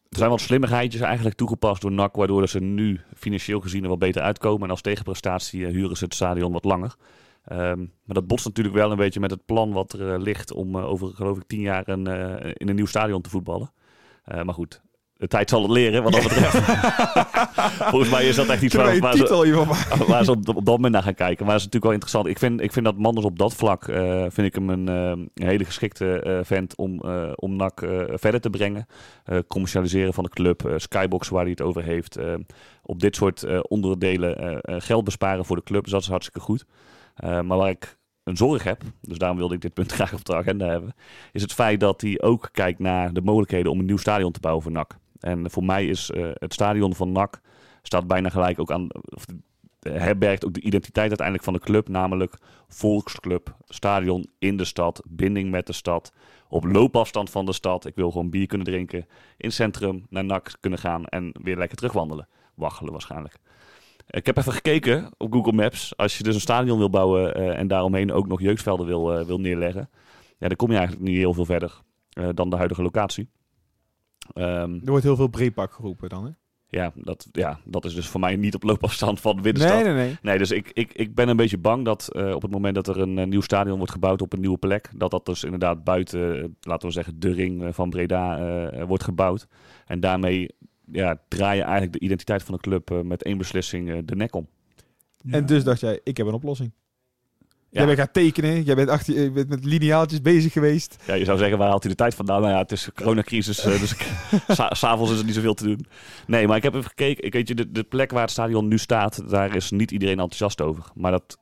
Er zijn wat slimmigheidjes eigenlijk toegepast door NAC, waardoor ze nu financieel gezien er wat beter uitkomen. En als tegenprestatie huren ze het stadion wat langer. Ehm, maar dat botst natuurlijk wel een beetje met het plan wat er eh, ligt om eh, over, geloof ik, tien jaar een, eh, in een nieuw stadion te voetballen. Maar goed, de tijd zal het leren wat dat betreft. [laughs] Volgens mij is dat echt iets waar, waar ze, [laughs] waar op, op dat moment naar gaan kijken. Maar dat is natuurlijk wel interessant. Ik vind, ik vind dat Manders op dat vlak, vind ik hem een, een hele geschikte vent om, om NAC verder te brengen. Commercialiseren van de club, Skybox waar hij het over heeft. op dit soort onderdelen geld besparen voor de club. Dus dat is hartstikke goed. Eh, maar waar ik een zorg heb, dus daarom wilde ik dit punt [laughs] graag op de agenda hebben, is het feit dat hij ook kijkt naar de mogelijkheden om een nieuw stadion te bouwen voor NAC. En voor mij is eh, het stadion van NAC staat bijna gelijk ook aan, of eh, herbergt ook de identiteit uiteindelijk van de club, namelijk volksclub, stadion in de stad, binding met de stad, op loopafstand van de stad. Ik wil gewoon bier kunnen drinken, in het centrum naar NAC kunnen gaan en weer lekker terugwandelen. Waggelen waarschijnlijk. Ik heb even gekeken op Google Maps. Als je dus een stadion wil bouwen eh, en daaromheen ook nog jeugdvelden wil, eh, wil neerleggen, ja, dan kom je eigenlijk niet heel veel verder eh, dan de huidige locatie. Ehm, Er wordt heel veel breepak geroepen dan, hè? ja, dat, ja, dat is dus voor mij niet op loopafstand van de binnenstad. Nee, nee, nee. Nee, dus ik, ik, ik ben een beetje bang dat op het moment dat er een nieuw stadion wordt gebouwd op een nieuwe plek, dat dat dus inderdaad buiten, laten we zeggen, de ring van Breda wordt gebouwd. En daarmee ja, draai je eigenlijk de identiteit van de club eh, met één beslissing eh, de nek om. En dus dacht jij, ik heb een oplossing. Ja. Jij bent gaan tekenen, jij bent, achter, je bent met lineaaltjes bezig geweest. Ja, je zou zeggen, waar haalt hij de tijd vandaan? Nou ja, het is een coronacrisis, eh, dus [laughs] s'avonds is er niet zoveel te doen. Nee, maar ik heb even gekeken. Ik weet je, de, de plek waar het stadion nu staat, daar is niet iedereen enthousiast over. Maar dat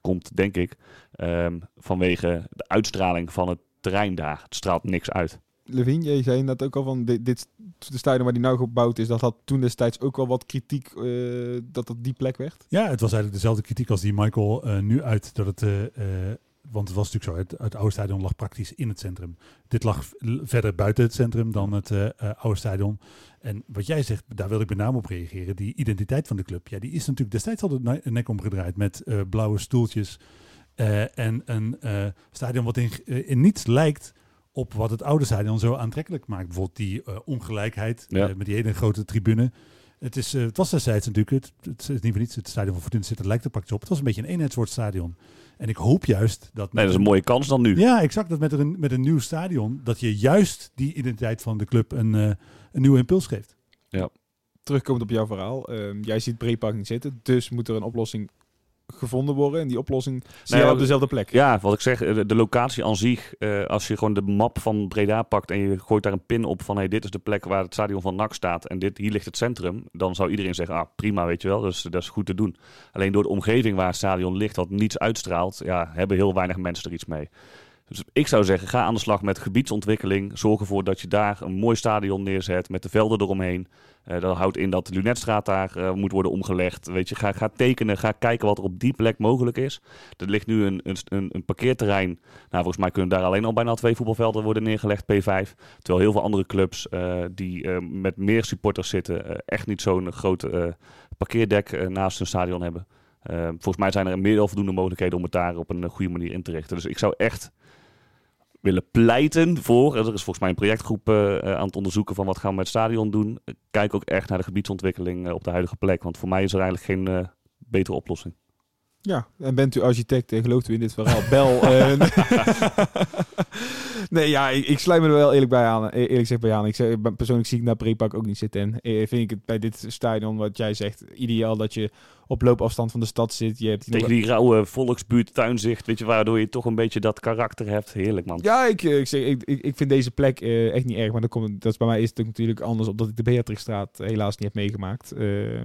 komt, denk ik, ehm, vanwege de uitstraling van het terrein daar. Het straalt niks uit. Levin, jij zei net ook al van dit, dit de stadion waar die nou gebouwd is, dat had toen destijds ook wel wat kritiek eh, dat dat die plek werd. Ja, het was eigenlijk dezelfde kritiek als die Michael eh, nu uit. Dat het, eh, want het was natuurlijk zo, het, oude stadion lag praktisch in het centrum. Dit lag verder buiten het centrum dan het oude stadion. En wat jij zegt, daar wil ik met name op reageren. Die identiteit van de club, ja, die is natuurlijk destijds al de ne- nek omgedraaid met blauwe stoeltjes. en een stadion wat in, in niets lijkt op wat het oude stadion zo aantrekkelijk maakt. Bijvoorbeeld die eh, ongelijkheid Ja. eh, met die hele grote tribune. Het, is, eh, het was destijds natuurlijk, het, het is niet voor niets, het stadion van Fortuna zit, het lijkt er praktisch op. Het was een beetje een eenheidswoord stadion. En ik hoop juist dat... Nee, dat is een mooie kans dan nu. Ja, exact. Dat met een, met een nieuw stadion, dat je juist die identiteit van de club een, eh, een nieuwe impuls geeft. Terugkomend op jouw verhaal, ehm, jij ziet breepak niet zitten, dus moet er een oplossing gevonden worden. En die oplossing zie je maar- op dezelfde plek. Ja, wat ik zeg, eh, de, de locatie aan zich, eh, als je gewoon de map van Breda pakt en je gooit daar een pin op van hey, dit is de plek waar het stadion van NAC staat en dit, hier ligt het centrum, dan zou iedereen zeggen, ah prima, weet je wel, dus, dat is goed te doen. Alleen door de omgeving waar het stadion ligt, wat niets uitstraalt, ja, hebben heel weinig mensen er iets mee. Dus ik zou zeggen, ga aan de slag met gebiedsontwikkeling. Zorg ervoor dat je daar een mooi stadion neerzet met de velden eromheen. Eh, dat houdt in dat de Lunetstraat daar eh, moet worden omgelegd. Weet je, ga, ga tekenen, ga kijken wat er op die plek mogelijk is. Er ligt nu een, een, een, parkeerterrein. Nou, volgens mij kunnen daar alleen al bijna twee voetbalvelden worden neergelegd, P5. Terwijl heel veel andere clubs eh, die met meer supporters zitten, echt niet zo'n groot parkeerdek naast hun stadion hebben. Volgens mij zijn er meer dan voldoende mogelijkheden om het daar op een goede manier in te richten. Dus ik zou echt willen pleiten voor. Er is volgens mij een projectgroep eh, eh, aan het onderzoeken van wat gaan we met het stadion doen. Kijk ook echt naar de gebiedsontwikkeling eh, op de huidige plek. Want voor mij is er eigenlijk geen betere oplossing. Ja, en bent u architect en gelooft u in dit verhaal? Bel. [laughs] nee, ja, ik, ik sluit me er wel eerlijk bij aan. Eerlijk gezegd bij aan. Ik zeg, persoonlijk zie ik naar Breepak ook niet zitten. En vind ik het bij dit stadion, wat jij zegt, ideaal dat je op loopafstand van de stad zit. Je hebt die Tegen nog- die rauwe volksbuurt tuinzicht, weet je, waardoor je toch een beetje dat karakter hebt. Heerlijk, man. Ja, ik, eh, ik, zeg, ik, ik, vind deze plek eh, echt niet erg. Maar dat, komt, dat is, bij mij is het ook natuurlijk anders, omdat ik de Beatrixstraat helaas niet heb meegemaakt. Ehm,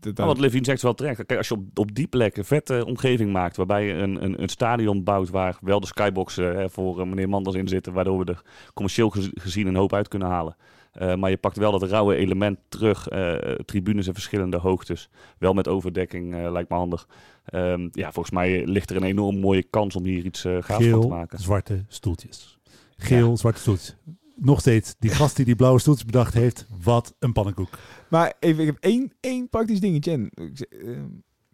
d- Nou, wat Levine zegt wel terecht. Kijk, als je op, op die plek een vette omgeving maakt, waarbij je een, een, een stadion bouwt waar wel de skyboxen hè, voor eh, meneer Manders in zitten, waardoor we er commercieel gez- gezien een hoop uit kunnen halen. Eh, maar je pakt wel dat rauwe element terug, eh, tribunes in verschillende hoogtes, wel met overdekking, eh, lijkt me handig. Ehm, ja, volgens mij ligt er een enorm mooie kans om hier iets eh gaafs van te Geel, maken. zwarte stoeltjes. Geel, zwarte stoeltjes. Nog steeds, die [laughs] gast die die blauwe stoeltjes bedacht heeft, wat een pannenkoek. Maar even, ik heb één, één praktisch dingetje. En, ehm,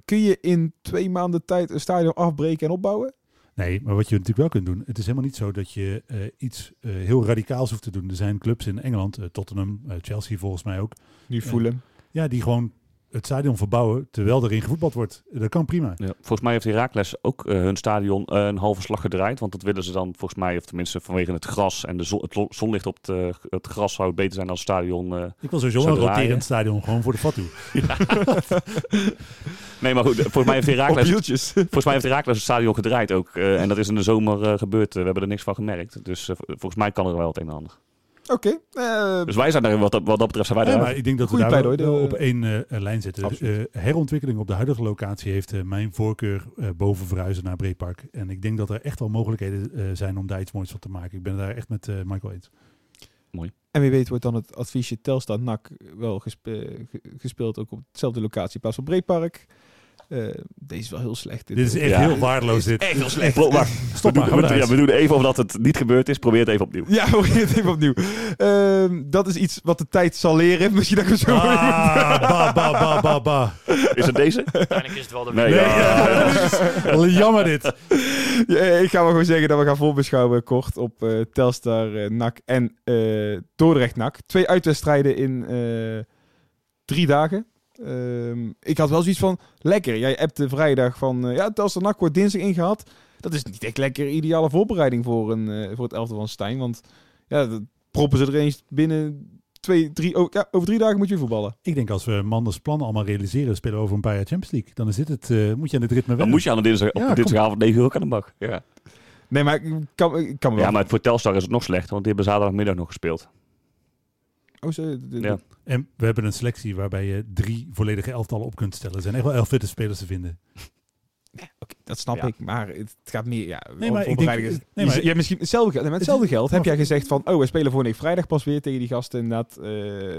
kun je in twee maanden tijd een stadion afbreken en opbouwen? Nee, maar wat je natuurlijk wel kunt doen, het is helemaal niet zo dat je eh, iets eh, heel radicaals hoeft te doen. Er zijn clubs in Engeland, eh, Tottenham, Chelsea volgens mij ook, Nu Ja. voelen. ja, die gewoon het stadion verbouwen terwijl erin gevoetbald wordt. Dat kan prima. Ja, volgens mij heeft Heracles ook eh, hun stadion eh, een halve slag gedraaid. Want dat willen ze dan volgens mij, of tenminste vanwege het gras en de zon, het zonlicht op het, eh, het gras zou het beter zijn als het stadion. eh, Ik wil sowieso een roterend stadion gewoon voor de fatu. [laughs] Nee, maar goed, volgens mij heeft wieltjes. volgens mij heeft het stadion gedraaid ook. eh, en dat is in de zomer gebeurd. We hebben er niks van gemerkt. Dus volgens mij kan er wel het een en ander. Oké. eh, Dus wij zijn daar, wat, dat- wat dat betreft, zijn wij Ja, daar. maar ik denk dat we daar wel, op één eh, lijn zitten. Eh, herontwikkeling op de huidige locatie heeft eh, mijn voorkeur eh, boven verhuizen naar Breedpark. En ik denk dat er echt wel mogelijkheden eh, zijn om daar iets moois van te maken. Ik ben daar echt met eh, Michael eens. En wie weet wordt dan het adviesje Telstar NAC wel gespe- ge- gespeeld ook op dezelfde locatie in plaats van Breedpark. Eh, deze is wel heel slecht. Dit is echt Ja. heel waardeloos dit. echt heel slecht. Maar [laughs] Stop we, maar, doen, we ja, doen even of dat het niet gebeurd is. Probeer het even opnieuw. Ja, [laughs] beginnen het even opnieuw. Ehm, dat is iets wat de tijd zal leren. [laughs] Misschien dat ik hem zo Ah, ba, ba, ba, ba, ba. Is het deze? Uiteindelijk is het wel de Nee, Nee, ja. Wel Jammer dit. Ja, ik ga maar gewoon zeggen dat we gaan voorbeschouwen kort op eh, Telstar, eh, NAC en eh Dordrecht NAC. Twee uitwedstrijden in eh, drie dagen. Ehm, ik had wel zoiets van, lekker. Jij hebt de vrijdag van, eh, ja, Telstar NAC wordt dinsdag ingehaald. Dat is niet echt lekker ideale voorbereiding voor, een, eh, voor het elfde van Stijn. Want ja, dat proppen ze er eens binnen twee, drie, oh, ja, over drie dagen moet je voetballen. Ik denk als we Manders plannen allemaal realiseren, spelen we over een paar jaar Champions League. Dan is dit het, eh, moet je aan dit ritme Dan wennen. moet je aan de dinsdag, Ja, op kom. dinsdagavond 9 uur ook aan de bak. Ja. Nee, maar ik kan, ik kan wel... ja, maar voor Telstar is het nog slechter, want die hebben zaterdagmiddag nog gespeeld. Oh, zo, de- de- Ja. En we hebben een selectie waarbij je drie volledige elftallen op kunt stellen. Er zijn echt wel elf fitte spelers te vinden. Oké, dat snap Ja. ik, maar het gaat meer. Ja, Nee, maar ik voorbereiding denk- is- nee, je- maar- je hebt misschien hetzelfde, geld- met hetzelfde Het geld heb jij gezegd van, oh, we spelen voor week vrijdag pas weer tegen die gasten. Inderdaad, eh,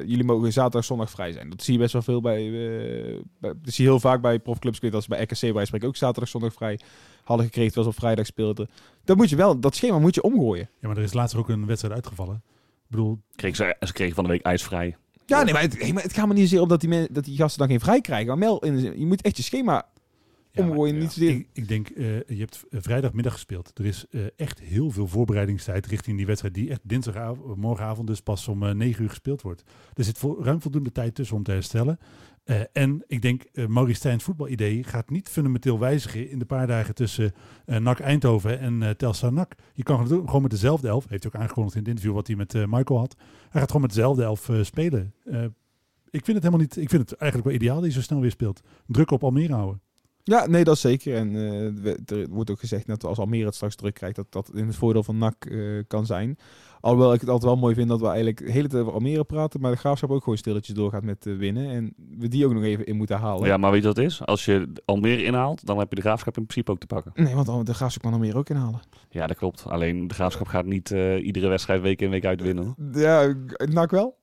jullie mogen zaterdag, zondag vrij zijn. Dat zie je best wel veel bij, eh, bij dat zie je heel vaak bij profclubs. Ik weet dat ze bij RKC bij spreken ook zaterdag, zondag vrij hadden gekregen, terwijl ze op vrijdag speelden. Dat moet je wel, dat schema moet je omgooien. Ja, maar er is laatst ook een wedstrijd uitgevallen. Bedoel, Kreeg ze, ze kregen van de week ijsvrij. Ja, nee, maar het, nee, maar het gaat me niet zozeer om dat die, men, dat die gasten dan geen vrij krijgen. Maar Mel, in je moet echt je schema Ja, omgooien. maar, niet ja, zozeer- ik, ik denk, eh, je hebt eh, vrijdagmiddag gespeeld. Er is eh, echt heel veel voorbereidingstijd richting die wedstrijd die echt dinsdagavond, morgenavond dus pas om 9 uur gespeeld wordt. Er zit vo- ruim voldoende tijd tussen om te herstellen. Eh, en ik denk, eh Maurice Stijn's voetbalidee gaat niet fundamenteel wijzigen in de paar dagen tussen eh NAC Eindhoven en eh Telstar NAC. Je kan gewoon met dezelfde elf, heeft hij ook aangekondigd in het interview wat hij met Michael had. Hij gaat gewoon met dezelfde elf spelen. Ik vind het helemaal niet, ik vind het eigenlijk wel ideaal dat hij zo snel weer speelt. Druk op Almere houden. Ja, nee, dat zeker. En er wordt ook gezegd dat als Almere het straks druk krijgt, dat dat in het voordeel van NAC kan zijn. Alhoewel ik het altijd wel mooi vind dat we eigenlijk de hele tijd over Almere praten, maar de graafschap ook gewoon stilletjes doorgaat met eh, winnen. En we die ook nog even in moeten halen. Ja, maar weet je wat het is? Als je Almere inhaalt, dan heb je de graafschap in principe ook te pakken. Nee, want de graafschap kan Almere ook inhalen. Ja, dat klopt. Alleen de graafschap gaat niet eh, iedere wedstrijd week in week uit winnen. hoor. Ja, NAC wel?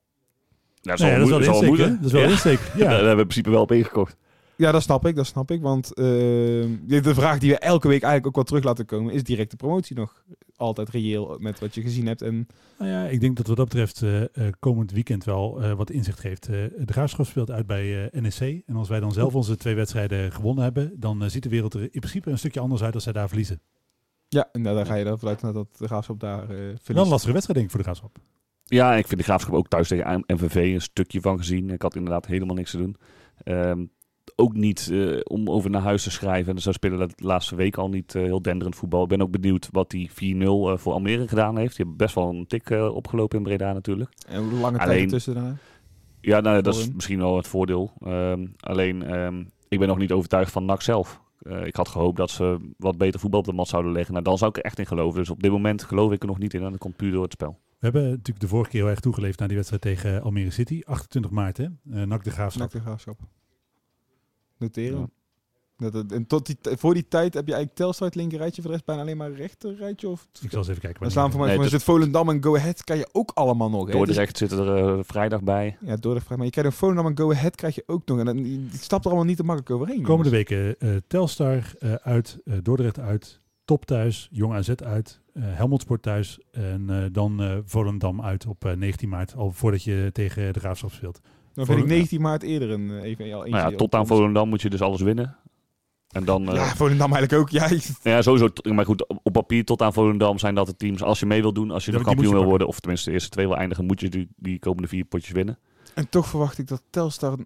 Ja, Nee, dat is wel de insteek, hè? Dat is wel de insteek. [laughs] Ja. Daar Ja. hebben we in principe wel op ingekocht. Ja, dat snap ik, dat snap ik. Want eh, de de vraag die we elke week eigenlijk ook wel terug laten komen, is directe promotie nog altijd reëel met wat je gezien hebt? En Nou ja, ik denk dat wat dat betreft eh, eh, komend weekend wel eh, wat inzicht geeft. Eh, de Graafschap speelt uit bij eh, NEC. En als wij dan zelf onze twee wedstrijden gewonnen hebben, dan ziet de wereld er in principe een stukje anders uit als zij daar verliezen. ja, en daar, daar ga je dan vanuit dat de graafschap daar eh Wel een verliest. lastige wedstrijd denk ik voor de Graafschap. Ja, ik vind de graafschap ook thuis tegen MVV een stukje van gezien. Ik had inderdaad helemaal niks te doen. Ehm, ook niet eh, om over naar huis te schrijven. En zo spelen dat de laatste week al niet eh, heel denderend voetbal. Ik ben ook benieuwd wat die 4-0 eh, voor Almere gedaan heeft. Die hebben best wel een tik eh, opgelopen in Breda natuurlijk. En hoe lange Alleen- tijd tussen daarna? Ja, nou, dat is misschien wel het voordeel. Ehm, alleen, ehm, ik ben nog niet overtuigd van NAC zelf. Eh, ik had gehoopt dat ze wat beter voetbal op de mat zouden leggen. Nou, dan zou ik er echt in geloven. Dus op dit moment geloof ik er nog niet in. En dat komt puur door het spel. We hebben natuurlijk de vorige keer heel erg toegeleefd naar die wedstrijd tegen Almere City. 28 maart, hè? Uh, NAC de Graafschap. NAC de Graafschap. Noteren. Ja. Dat, het- en tot die, voor die tijd heb je eigenlijk Telstar het linker rijtje, voor de rest bijna alleen maar rechter rijtje. Of Ik zal eens even kijken. dan staan voor mij Nee, voor mij het- zit Volendam en Go Ahead kan je ook allemaal nog. hè. Dus- Dordrecht zit er eh, vrijdag bij. ja, Dordrecht. Maar je krijgt een Volendam en Go Ahead krijg je ook nog. En dan, je stapt er allemaal niet te makkelijk overheen. Komende jongens. weken eh, Telstar eh, uit, eh, Dordrecht uit, Top thuis, Jong AZ uit, eh Helmond Sport thuis en eh, dan eh, Volendam uit op eh, 19 maart, al voordat je tegen de Graafschap speelt. Dan vind ik Volendam- 19 maart eerder een eh, even al eentje. Nou ja, tot aan Volendam moet je dus alles winnen. En dan, eh, Ja, Volendam eigenlijk ook. Ja, [laughs] ja, sowieso. Maar goed, op papier tot aan Volendam zijn dat de teams. Als je mee wil doen, als je Ja, nog moet kampioen wil worden, of tenminste de eerste twee wil eindigen, moet je die, die komende vier potjes winnen. En toch verwacht ik dat Telstar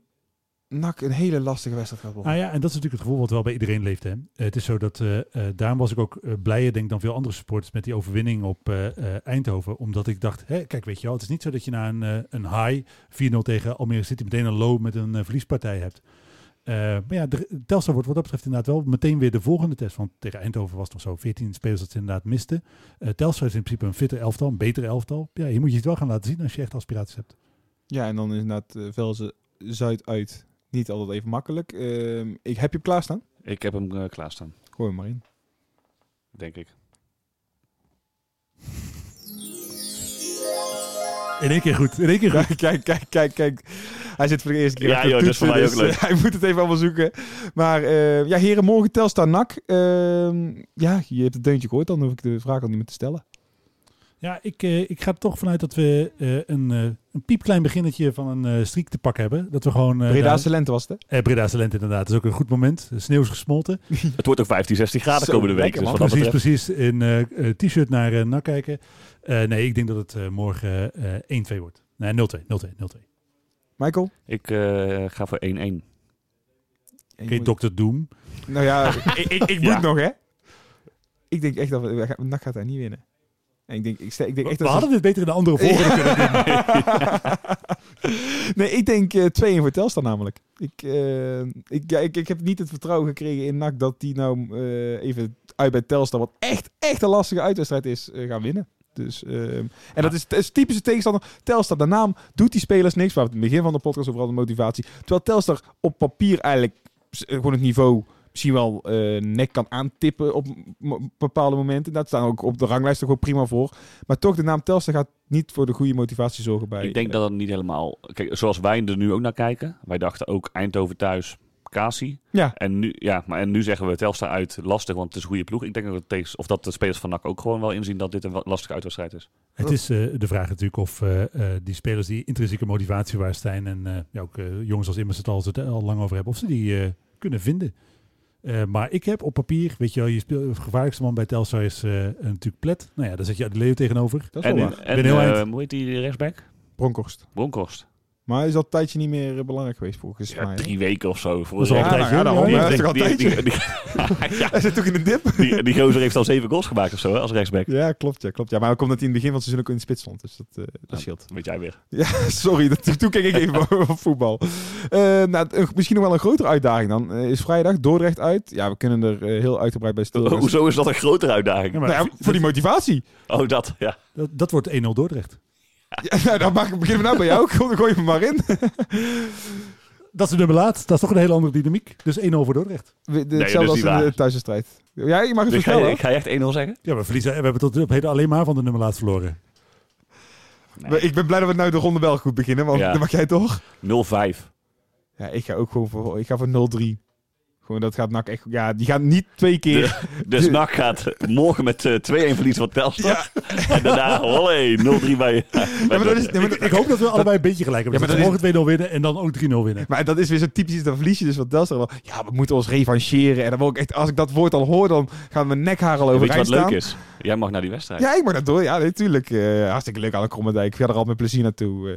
NAC een hele lastige wedstrijd gaat worden. Nou ja, en dat is natuurlijk het gevoel wat wel bij iedereen leeft. Hè. Eh, het is zo dat, eh eh, daarom was ik ook blijer, denk ik, dan veel andere supporters met die overwinning op eh, eh, Eindhoven. Omdat ik dacht, hè, kijk, weet je wel, het is niet zo dat je na een, een high 4-0 tegen Almere City meteen een low met een verliespartij hebt. Eh, maar ja, de, Telstar wordt wat dat betreft inderdaad wel meteen weer de volgende test. Want tegen Eindhoven was het nog zo 14 spelers dat ze inderdaad misten. Eh Telstar is in principe een fitter elftal, een betere elftal. Ja, hier moet je het wel gaan laten zien als je echt aspiraties hebt. Ja, en dan is inderdaad uh, Velzen Zuid uit niet altijd even makkelijk. Uh, ik heb je hem klaarstaan? Ik heb hem uh, klaarstaan. Gooi hem maar in. Denk ik. In één keer goed. In één keer goed. [laughs] kijk, kijk, kijk, kijk. Hij zit voor de eerste keer. Ja, joh, dat is voor mij ook leuk. [laughs] hij moet het even allemaal zoeken. Maar uh, ja, heren, morgen Telstar NAC. Uh, ja, je hebt het deuntje gehoord. Dan hoef ik de vraag al niet meer te stellen. Ja, ik, uh, ik ga er toch vanuit dat we uh, een, uh, een piepklein beginnetje van een uh, streak te pakken hebben. Dat we gewoon... Breda's lente was het, hè? Breda's lente inderdaad. Dat is ook een goed moment. De sneeuw is gesmolten. [laughs] het wordt ook 15, 16 graden Zo, komende week. Dus precies, precies. In t-shirt naar uh, NAC kijken. nee, ik denk dat het morgen 1-2 wordt. Nee, 0-2, 0-2, 0-2. Michael? Ik ga voor 1-1. Oké, okay, Dr. Doom. Nou ja, [laughs] ik, ik, ik moet ja. nog, hè? Ik denk echt dat we, NAC gaat daar niet winnen. En ik denk, ik, ik denk echt we dat hadden dit beter in de andere volgorde kunnen doen. [laughs] [laughs] nee, ik denk 2-1 uh, voor Telstar namelijk. Ik, uh, ik, ja, ik, ik heb niet het vertrouwen gekregen in NAC dat die nou uh, even uit bij Telstar, wat echt, echt een lastige uitwedstrijd is, gaan winnen. Dus, uh, en ja. dat is, is typische tegenstander. Telstar, de naam doet die spelers niks. We het in het begin van de podcast over de motivatie. Terwijl Telstar op papier eigenlijk gewoon het niveau misschien wel uh, nek kan aantippen op bepaalde momenten. Dat staan ook op de ranglijst er gewoon prima voor. Maar toch, de naam Telstar gaat niet voor de goede motivatie zorgen bij... Ik denk uh, dat het niet helemaal... Kijk, zoals wij er nu ook naar kijken. Wij dachten ook Eindhoven thuis, Kasi. Ja. En nu, ja, maar en nu zeggen we Telstar uit lastig, want het is een goede ploeg. Ik denk dat, het of dat de spelers van NAC ook gewoon wel inzien dat dit een lastige uitwedstrijd is. Het is uh, de vraag natuurlijk of uh, uh, die spelers die intrinsieke motivatie waar zijn en ja, ook jongens als Immers het al, het al lang over hebben, of ze die kunnen vinden. Uh, maar ik heb op papier, weet je wel, je speelt, de gevaarlijkste man bij Telstar is uh, natuurlijk Plet. Nou ja, daar zet je de Leeuw tegenover. Dat is en, wel en, ben heel uh, hoe heet die rechtsback? Bronkhorst. Bronkhorst. Maar hij is al een tijdje niet meer belangrijk geweest volgens ja, mij. drie weken of zo. Voor ja, ja, daarom. Die, Ja, die, dat is die, die, die, [laughs] ja. Hij zit toch in de dip? Die, die gozer heeft al zeven goals gemaakt of zo, hè, als rechtsback. Ja, klopt. Ja, klopt. Ja, maar dat komt dat hij in het begin van het seizoen ook in de spits stond. Dus dat, uh, dat ja, scheelt. Weet jij weer. Ja, [laughs] sorry. Dat, toen keek ik even [laughs] op voetbal. Uh, nou, misschien nog wel een grotere uitdaging dan. Uh, is vrijdag Dordrecht uit. Ja, we kunnen er heel uitgebreid bij stil. Hoezo is dat een grotere uitdaging? Maar, nou, voor die motivatie. Oh, dat, ja. Dat, dat wordt 1-0 Dordrecht. Ja, nou, dan mag, beginnen we nou bij jou. Gooi, gooi hem maar in. [laughs] dat is de nummer laat. Dat is toch een hele andere dynamiek. Dus 1-0 voor Dordrecht. De, nee, hetzelfde als in de thuiswedstrijd. Ja, je mag het dus. Ik ga je echt 1-0 zeggen? Ja, we, verliezen, we hebben tot op heden alleen maar van de nummer laat verloren. Nee. Ik ben blij dat we nou de ronde wel goed beginnen. Want ja. dan mag jij toch? 0-5. Ja, ik ga ook gewoon voor, ik ga voor 0-3. Gewoon, dat gaat NAC echt... Ja, die gaan niet twee keer... De, dus [laughs] NAC gaat morgen met uh, 2-1 verliezen van Telstar. Ja. [laughs] En daarna, holle, 0-3 bij... bij ja, maar dat is, nee, maar ik, hoop dat we allebei een beetje gelijk hebben. Ja, maar dat morgen 2-0 winnen en dan ook 3-0 winnen. Maar dat is weer zo typisch, dan verlies je dus van Telstar. Wel. Ja, we moeten ons revancheren. En dan wil ik echt, als ik dat woord al hoor, dan gaan mijn nekhaar al over Weet je wat staan. leuk is? Jij mag naar die wedstrijd. Ja, ik mag dat door. Ja, natuurlijk. Uh, hartstikke leuk aan de Krommendijk. Ik ga er al met plezier naartoe. Uh,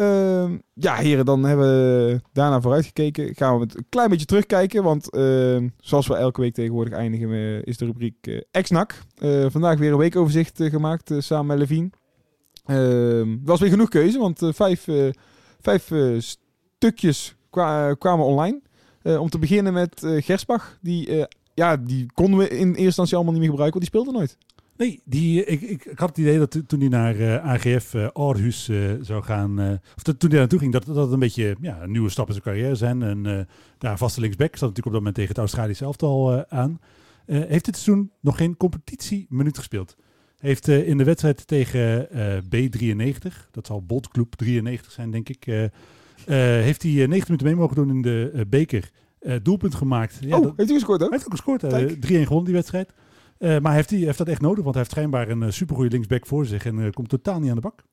Uh, ja, heren, dan hebben we daarna vooruitgekeken. Gaan we een klein beetje terugkijken. Want uh, zoals we elke week tegenwoordig eindigen, we, is de rubriek uh, Ex-NAC. vandaag weer een weekoverzicht gemaakt samen met Levine. Ehm, was weer genoeg keuze, want vijf, stukjes kwa kwamen online. Eh, om te beginnen met eh, Gersbach. Die, eh, ja, die konden we in eerste instantie allemaal niet meer gebruiken, want die speelde nooit. Nee, die, ik, ik, ik had het idee dat toen hij naar eh, AGF eh Aarhus eh, zou gaan, of dat, toen hij naartoe ging, dat dat het een beetje ja, een nieuwe stap in zijn carrière zijn. En daar vaste linksback zat natuurlijk op dat moment tegen het Australische elftal aan. Heeft dit seizoen nog geen competitieminuut gespeeld. Heeft in de wedstrijd tegen eh, B93, dat zal Boltclub 93 zijn denk ik, heeft hij eh, 90 minuten mee mogen doen in de beker. Doelpunt gemaakt. Ja, oh, dat- heeft hij gescoord ook? hij heeft ook gescoord. eh, Kijk. 3-1 gewonnen die wedstrijd. Eh, maar heeft hij heeft dat echt nodig, want hij heeft schijnbaar een uh, supergoeie linksback voor zich en eh, komt totaal niet aan de bak.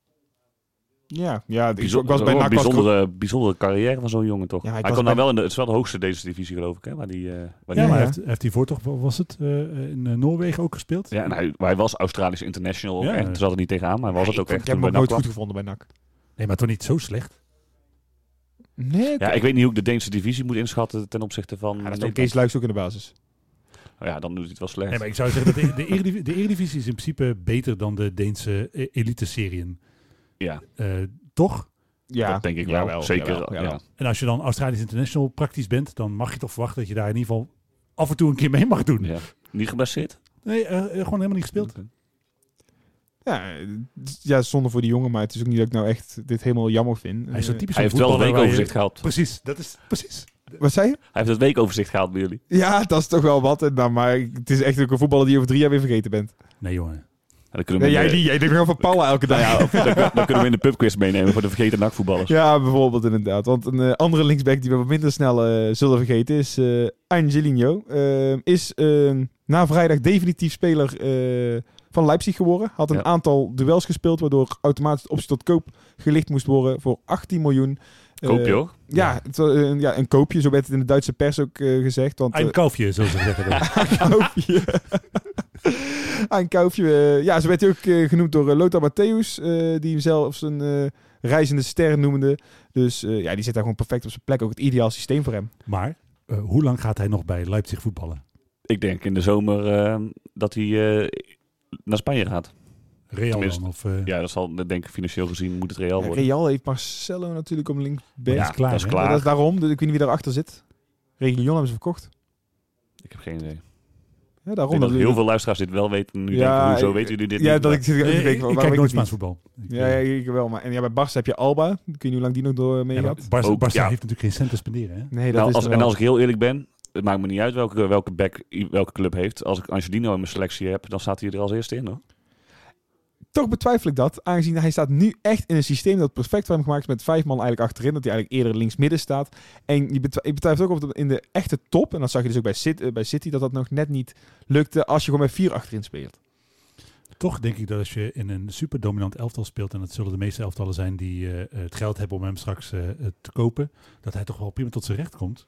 Ja, ja ik, ik was bij NAC een ik bijzondere, bijzondere carrière van zo'n jongen, toch? Ja, ik hij was komt nou wel in de, het is wel de hoogste deze divisie, geloof ik, hè? Waar die, eh, waar die Ja, hij heeft, heeft hiervoor toch, wat was het, eh, in eh, Noorwegen ook gespeeld? Ja, en hij, hij was Australisch international ook Ja. echt. Toen zat er niet tegenaan, maar hij was het ik, ook ik echt. heb toen hem nooit goed gevonden bij NAC. Nee, maar toch niet zo slecht. Nee, Ja, ik weet niet hoe ik de Deense divisie moet inschatten ten opzichte van... Ja, dat is ook Nederland. Kees Luijks ook in de basis. Oh ja, dan doet hij het wel slecht. Nee, maar ik zou zeggen dat de, de, Eredivisie, de Eredivisie is in principe beter dan de Deense eh, elite-serien. Ja, Eh, toch? Ja, dat denk ik wel. jawel, Zeker. jawel, jawel. ja. En als je dan Australisch International praktisch bent, dan mag je toch verwachten dat je daar in ieder geval af en toe een keer mee mag doen. Ja. Niet geblesseerd? Nee, eh, gewoon helemaal niet gespeeld. Ja, ja, zonde voor die jongen, maar het is ook niet dat ik nou echt dit helemaal jammer vind. Hij is zo typisch Hij een heeft wel een je- gehad. Precies, dat is precies. Wat zei je? Hij heeft het weekoverzicht gehaald bij jullie. Ja, dat is toch wel wat. En dan, maar het is echt ook een voetballer die je over drie jaar weer vergeten bent. Nee, jongen. En dan kunnen we Nee, jij de-. Jij denkt nog van Paula elke dag. Ja, of dan, dan kunnen we in de pubquiz meenemen voor de vergeten nakvoetballers. Ja, bijvoorbeeld inderdaad. Want een eh, andere linksback die we wat minder snel eh, zullen vergeten is eh Angelino. Is na vrijdag definitief speler eh, van Leipzig geworden. Had een Ja. aantal duels gespeeld, waardoor automatisch de optie tot koop gelicht moest worden voor 18 miljoen. Eh, Koop je hoor. Ja, het, eh, ja, een koopje, zo werd het in de Duitse pers ook eh, gezegd. Want, Een kalfje, zoals ze zeggen. [laughs] een koopje. [laughs] een koopje. ja, zo werd hij ook genoemd door Lothar Matthäus, die hem zelfs een eh, reizende ster noemde. Dus eh, ja, die zit daar gewoon perfect op zijn plek. Ook het ideaal systeem voor hem. Maar eh, hoe lang gaat hij nog bij Leipzig voetballen? Ik denk in de zomer eh, dat hij eh, naar Spanje gaat. Real dan? Of, eh, Ja, dat zal, denk ik, financieel gezien moet het Real worden. Real heeft Marcelo natuurlijk om linksback. Ja, is klaar, dat is klaar. Dat is daarom. Ik weet niet wie daarachter zit. Reguilon hebben ze verkocht. Ik heb geen idee. Ja, Ik daarom. denk dat heel veel luisteraars dit wel weten. Nu Ja, denken, hoezo ik- weten jullie dit Ja, niet? dat ik ik, denken, ik waarom kijk nooit ik Spaans voetbal. Ik, Ja, ja, ik wel. Maar, en ja, bij Barca heb je Alba. Ik weet niet hoe lang die nog door mee gaat. Ook, Barca ja. heeft natuurlijk geen cent te spenderen. Hè? Nee, dat Nou, is als, en als ik heel eerlijk ben, het maakt me niet uit welke, welke back welke club heeft. Als ik Angelino in mijn selectie heb, dan staat hij er als eerste in hoor. Toch betwijfel ik dat, aangezien hij staat nu echt in een systeem dat perfect voor hem gemaakt is met vijf man eigenlijk achterin, dat hij eigenlijk eerder links midden staat. En je betwi- ik betwijfel ook of het in de echte top, en dat zag je dus ook bij City, eh, bij City dat dat nog net niet lukte als je gewoon met vier achterin speelt. Toch denk ik dat als je in een super dominant elftal speelt, en dat zullen de meeste elftallen zijn die eh, het geld hebben om hem straks eh, eh, te kopen, dat hij toch wel prima tot zijn recht komt.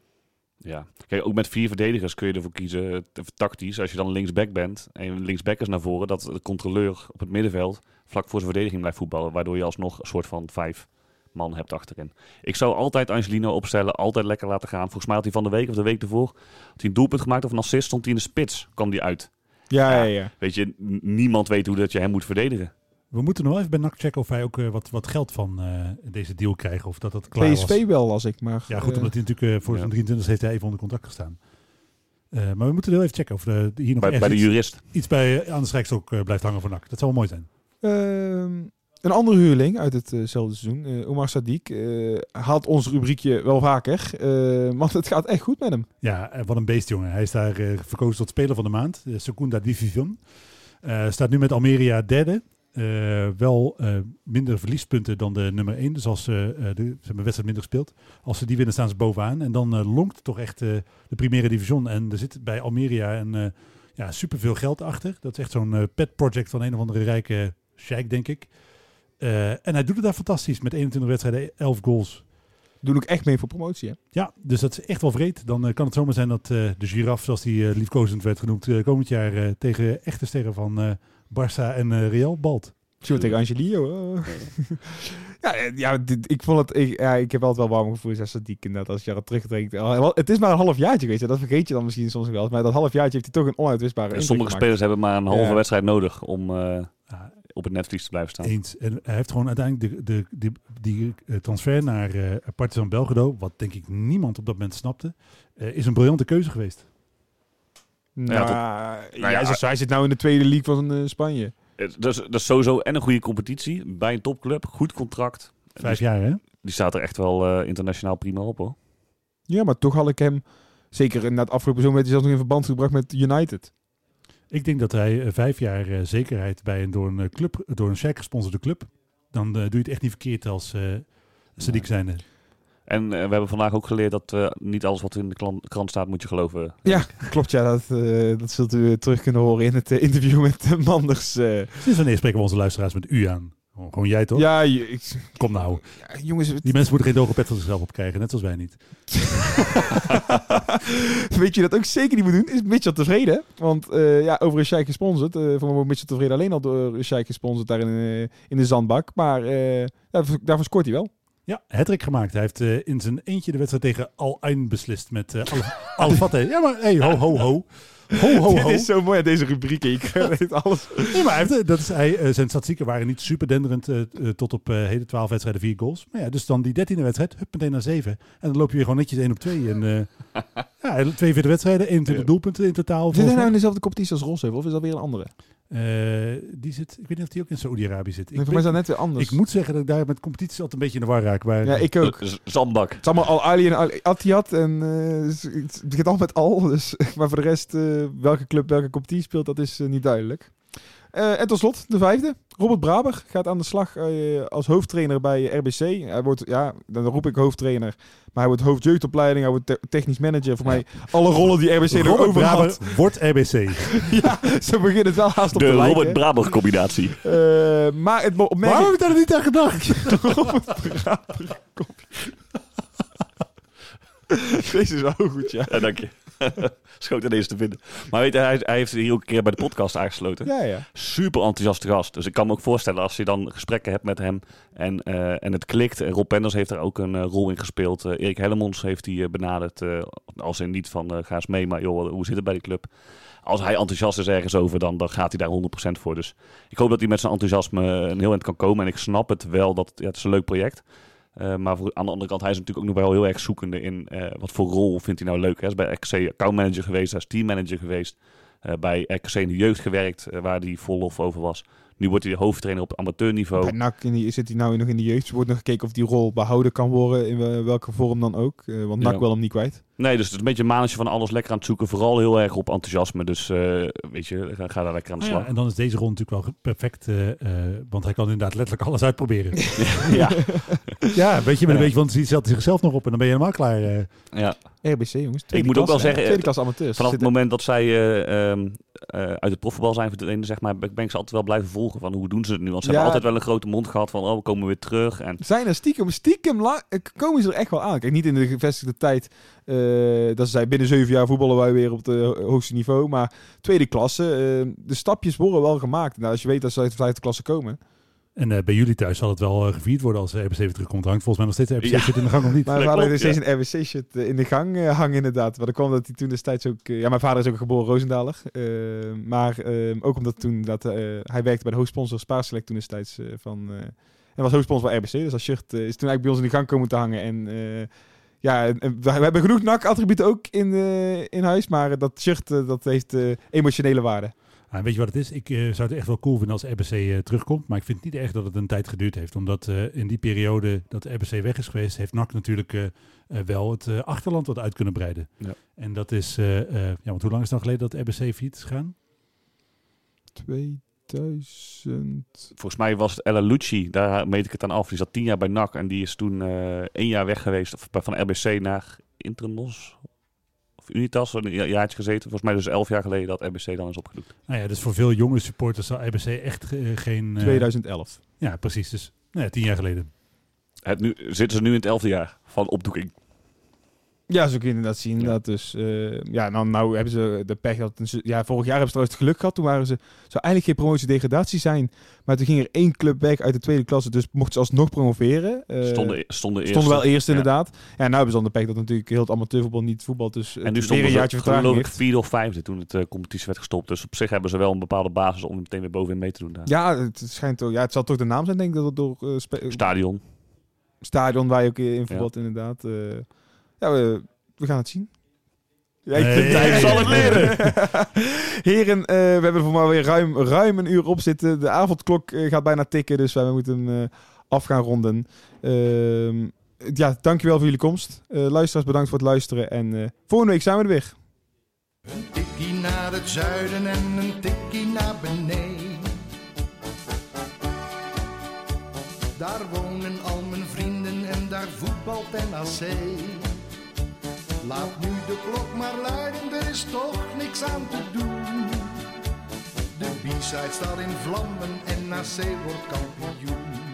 Ja. Kijk, ook met vier verdedigers kun je ervoor kiezen, eh, tactisch, als je dan linksback bent en linksback is naar voren, dat de controleur op het middenveld vlak voor zijn verdediging blijft voetballen, waardoor je alsnog een soort van vijf man hebt achterin. Ik zou altijd Angelino opstellen, altijd lekker laten gaan. Volgens mij had hij van de week of de week ervoor had hij een doelpunt gemaakt of een assist, stond hij in de spits, kwam die uit. Ja, ja, Ja. Weet je, niemand weet hoe dat je hem moet verdedigen. We moeten nog wel even bij NAC checken of hij ook eh, wat, wat geld van eh, deze deal krijgt. Of dat het klaar was. PSV wel, als ik maar. Ja, goed, eh, omdat hij natuurlijk voor ja. zijn 23 heeft hij even onder contract gestaan. Eh, maar we moeten heel even checken of er hier nog Bij, bij de iets, jurist. iets bij aan de strijkstok blijft hangen voor NAC. Dat zou wel mooi zijn. Ehm, een andere huurling uit hetzelfde seizoen, eh Omar Sadiq, eh, haalt ons rubriekje wel vaker. eh, want het gaat echt goed met hem. Ja, wat een beest, jongen. Hij is daar eh, verkozen tot speler van de maand. De Secunda Division. Eh, staat nu met Almeria derde. Eh, wel eh, minder verliespunten dan de nummer 1. Dus als ze, eh, de, ze hebben een wedstrijd minder gespeeld. Als ze die winnen, staan ze bovenaan. En dan lonkt toch echt de Primera Division. En er zit bij Almeria een, ja, superveel geld achter. Dat is echt zo'n pet project van een of andere rijke sheik, denk ik. En hij doet het daar fantastisch. Met 21 wedstrijden, 11 goals. Doen ook echt mee voor promotie, hè? Ja, dus dat is echt wel vreed. Dan kan het zomaar zijn dat de giraf, zoals die liefkozend werd genoemd, komend jaar tegen echte sterren van Barça en eh, Real balt. Zo tegen Angelino. oh. [laughs] ja, eh, ja dit- ik vond het. Ik, ja, ik heb altijd wel warm gevoel als Sadiq inderdaad. Als je dat terugdenkt. Al- Het is maar een half jaartje geweest. Dat vergeet je dan misschien soms wel. Maar dat half jaartje heeft hij toch een onuitwisbare. En sommige gemaakt. spelers hebben maar een halve Ja. wedstrijd nodig om... eh, Ja, op het netvlies te blijven staan. Eens. En hij heeft gewoon uiteindelijk de, de, die, die eh, transfer naar eh Partizan Belgrado, wat denk ik niemand op dat moment snapte, eh, is een briljante keuze geweest. Nou, tot- ja, nou ja, hij zit nou in de tweede league van eh, Spanje. Dat is, dat is sowieso en een goede competitie bij een topclub. Goed contract. Vijf Die- jaar, hè? Die staat er echt wel eh, internationaal prima op hoor. Ja, maar toch had ik hem, zeker in het afgelopen zomer, werd hij zelfs nog in verband gebracht met United. Ik denk dat hij eh, vijf jaar eh, zekerheid bij een door een club, door een gesponsorde club, dan eh, doe je het echt niet verkeerd als uh, Sadiq zijnde. En eh, we hebben vandaag ook geleerd dat eh, niet alles wat in de krant staat moet je geloven. Ja, klopt. Ja, dat, eh, dat zult u terug kunnen horen in het interview [laughs] met Manders. eh. Sinds wanneer spreken we onze luisteraars met u aan? Gewoon, gewoon jij toch? Ja, ik, Kom nou. ja, jongens, het- Die mensen moeten geen doge pet van zichzelf opkrijgen, net zoals wij niet. [laughs] weet je dat ook zeker niet moet doen? Is Mitchell tevreden? Want eh, ja, over een Sheikh gesponsord. eh voor mij wordt Mitchell tevreden alleen al door een Sheikh gesponsord daar in, in de zandbak. Maar eh, daarvoor, daarvoor scoort hij wel. Ja, hattrick gemaakt. Hij heeft eh, in zijn eentje de wedstrijd tegen Al Ain beslist met eh Al. [laughs] Ja, maar hey, ho, ho, ho. Ho, ho, Dit ho. is zo mooi, deze rubriek. Ik [laughs] weet alles. Nee, maar hij heeft, eh, dat is, hij, eh, zijn statistieken waren niet super denderend tot op eh hele 12 wedstrijden, 4 goals. Maar ja, dus dan die 13e wedstrijd, hup, meteen naar 7. En dan loop je weer gewoon netjes 1 op 2. En eh [laughs] ja, 42 wedstrijden, 21 doelpunten in totaal. Zit hij nou in dezelfde competitie als Roshevel of is dat weer een andere? Eh, die zit, ik weet niet of die ook in Saoedi-Arabië zit. Ik, Nee, voor mij is weet- dat net weer anders. ik moet zeggen dat ik daar met competities altijd een beetje in de war raak. Maar ja, ik ook. Zandbak. Het is allemaal Al-Ali en Al en eh, het begint al met Al. Dus, [laughs] maar voor de rest, eh, welke club welke competitie speelt, dat is niet duidelijk. Eh, en tot slot, de vijfde. Robert Braber gaat aan de slag eh, als hoofdtrainer bij RBC. Hij wordt, ja, dan roep ik hoofdtrainer. Maar hij wordt hoofdjeugdopleiding, hij wordt te- technisch manager. Voor mij alle rollen die RBC er Robert over Braber had. wordt RBC. [laughs] Ja, zo begint het wel haast op De te lijken. Robert Braber combinatie. Eh, maar het mo- Waarom heb ik daar niet aan gedacht? [laughs] [laughs] Deze is wel goed, ja. Ja, dank je. [laughs] Schoot ineens te vinden. Maar weet je, hij, hij heeft hier ook een keer bij de podcast aangesloten. Ja, ja. Super enthousiaste gast. Dus ik kan me ook voorstellen als je dan gesprekken hebt met hem en, eh, en het klikt. En Rob Penders heeft daar ook een eh, rol in gespeeld. Eh, Erik Hellemons heeft eh, benaderd. als in niet van ga eens mee, maar joh, hoe zit het bij die club? Als hij enthousiast is ergens over, dan, dan gaat hij daar 100% voor. Dus ik hoop dat hij met zijn enthousiasme een heel eind kan komen. En ik snap het wel, dat ja, het is een leuk project. Eh, maar voor, aan de andere kant, hij is natuurlijk ook nog wel heel erg zoekende in eh, wat voor rol vindt hij nou leuk. Hij is bij RKC accountmanager geweest, hij is teammanager geweest. eh, bij RKC in de jeugd gewerkt, waar hij vol lof over was. Nu wordt hij de hoofdtrainer op amateurniveau. Bij NAC in die, zit hij nou nog in de jeugd. Er wordt nog gekeken of die rol behouden kan worden, in wel- welke vorm dan ook. Want NAC Ja. wil hem niet kwijt. Nee, dus het is een beetje een manetje van alles lekker aan het zoeken. Vooral heel erg op enthousiasme. Dus eh, weet je, ga, ga daar lekker aan de slag. ja, en dan is deze rol natuurlijk wel perfect, eh, eh, want hij kan inderdaad letterlijk alles uitproberen. [laughs] ja. ja, weet je, met een Ja. beetje, want hij zet zichzelf nog op en dan ben je helemaal klaar. eh. ja. RBC, jongens. Tweede moet ook wel zeggen, Tweede klas amateurs. Vanaf het moment dat zij eh, ehm, eh, uit het profvoetbal zijn verdwenen, zeg maar, ben ik ze altijd wel blijven volgen. Van hoe doen ze het nu? Want ze Ja. hebben altijd wel een grote mond gehad van, oh, we komen weer terug. En Zijn er stiekem, stiekem la- eh, komen ze er echt wel aan. Kijk, niet in de gevestigde tijd eh, dat ze zei binnen zeven jaar voetballen wij weer op het eh, hoogste niveau. Maar tweede klasse, eh, de stapjes worden wel gemaakt. Nou, als je weet dat ze uit de vijfde klasse komen. En eh, bij jullie thuis zal het wel gevierd worden als de RBC weer terugkomt. Hangt volgens mij nog steeds de RBC Ja. zit in de gang of niet? Maar Dat we hadden klopt, steeds een RWC-shirt in de gang hangen inderdaad. Maar dan kwam dat hij toen destijds ook... ja, mijn vader is ook een geboren Roosendaler. Maar eh, ook omdat toen dat, eh, hij werkte bij de hoofdsponsor Spaarselect toen destijds eh, van... eh, en was hoofdsponsor van RBC. Dus dat shirt is toen eigenlijk bij ons in de gang komen te hangen. En eh, ja, we, hebben genoeg NAC-attributen ook in, eh, in huis. Maar dat shirt eh, dat heeft eh, emotionele waarde. Weet je wat het is? Ik zou het echt wel cool vinden als RBC terugkomt. Maar ik vind het niet echt dat het een tijd geduurd heeft. Omdat in die periode dat RBC weg is geweest, heeft NAC natuurlijk wel het achterland wat uit kunnen breiden. Ja. En dat is, ja, want hoe lang is het nou geleden dat RBC failliet is gegaan? 2000... volgens mij was het Ella Lucci, daar meet ik het aan af. Die zat tien jaar bij NAC en die is toen eh één jaar weg geweest of van RBC naar Intranos. Of Unitas, een ja- jaartje gezeten. Volgens mij dus elf jaar geleden dat RBC dan is opgedoekt. Nou ja, dus voor veel jonge supporters zal RBC echt eh, geen... eh, 2011. Ja, precies. Dus nou ja, tien jaar geleden. Het nu, zitten ze nu in het elfde jaar van opdoeking. Ja, zo kun je inderdaad zien. Dat dus, eh, ja, nou, nou hebben ze de pech dat... Ja, vorig jaar hebben ze trouwens het geluk gehad. Toen waren ze... zou eigenlijk geen promotie-degradatie zijn. Maar toen ging er één club weg uit de tweede klasse. Dus mochten ze alsnog promoveren. Eh, stonden, stonden eerst. stonden wel eerst Ja. inderdaad. Ja, nou hebben ze dan de pech dat natuurlijk heel het amateurvoetbal niet voetbal. Dus En nu stonden een ze geloof ik vierde of vijfde toen het eh, competitie werd gestopt. Dus op zich hebben ze wel een bepaalde basis om meteen weer bovenin mee te doen. daar. Ja, het schijnt. Ja, het zal toch de naam zijn, denk ik, dat het door... Stadion. stadion waar je ook in voetbalt, inderdaad. Ja, we, we gaan het zien. Ja, ik- Nee. de tijd zal het leren. [laughs] Heren, eh, we hebben er voor maar weer ruim, ruim een uur op zitten. De avondklok eh, gaat bijna tikken, dus wij moeten hem eh, af gaan ronden. Ehm, ja, dankjewel voor jullie komst. Eh, luisteraars, bedankt voor het luisteren. En eh, volgende week zijn we er weer. Een tikkie naar het zuiden en een tikkie naar beneden. Daar wonen al mijn vrienden en daar voetbalt NAC. Laat nu de klok maar luiden, er is toch niks aan te doen. De B-side staat in vlammen en NAC wordt kampioen.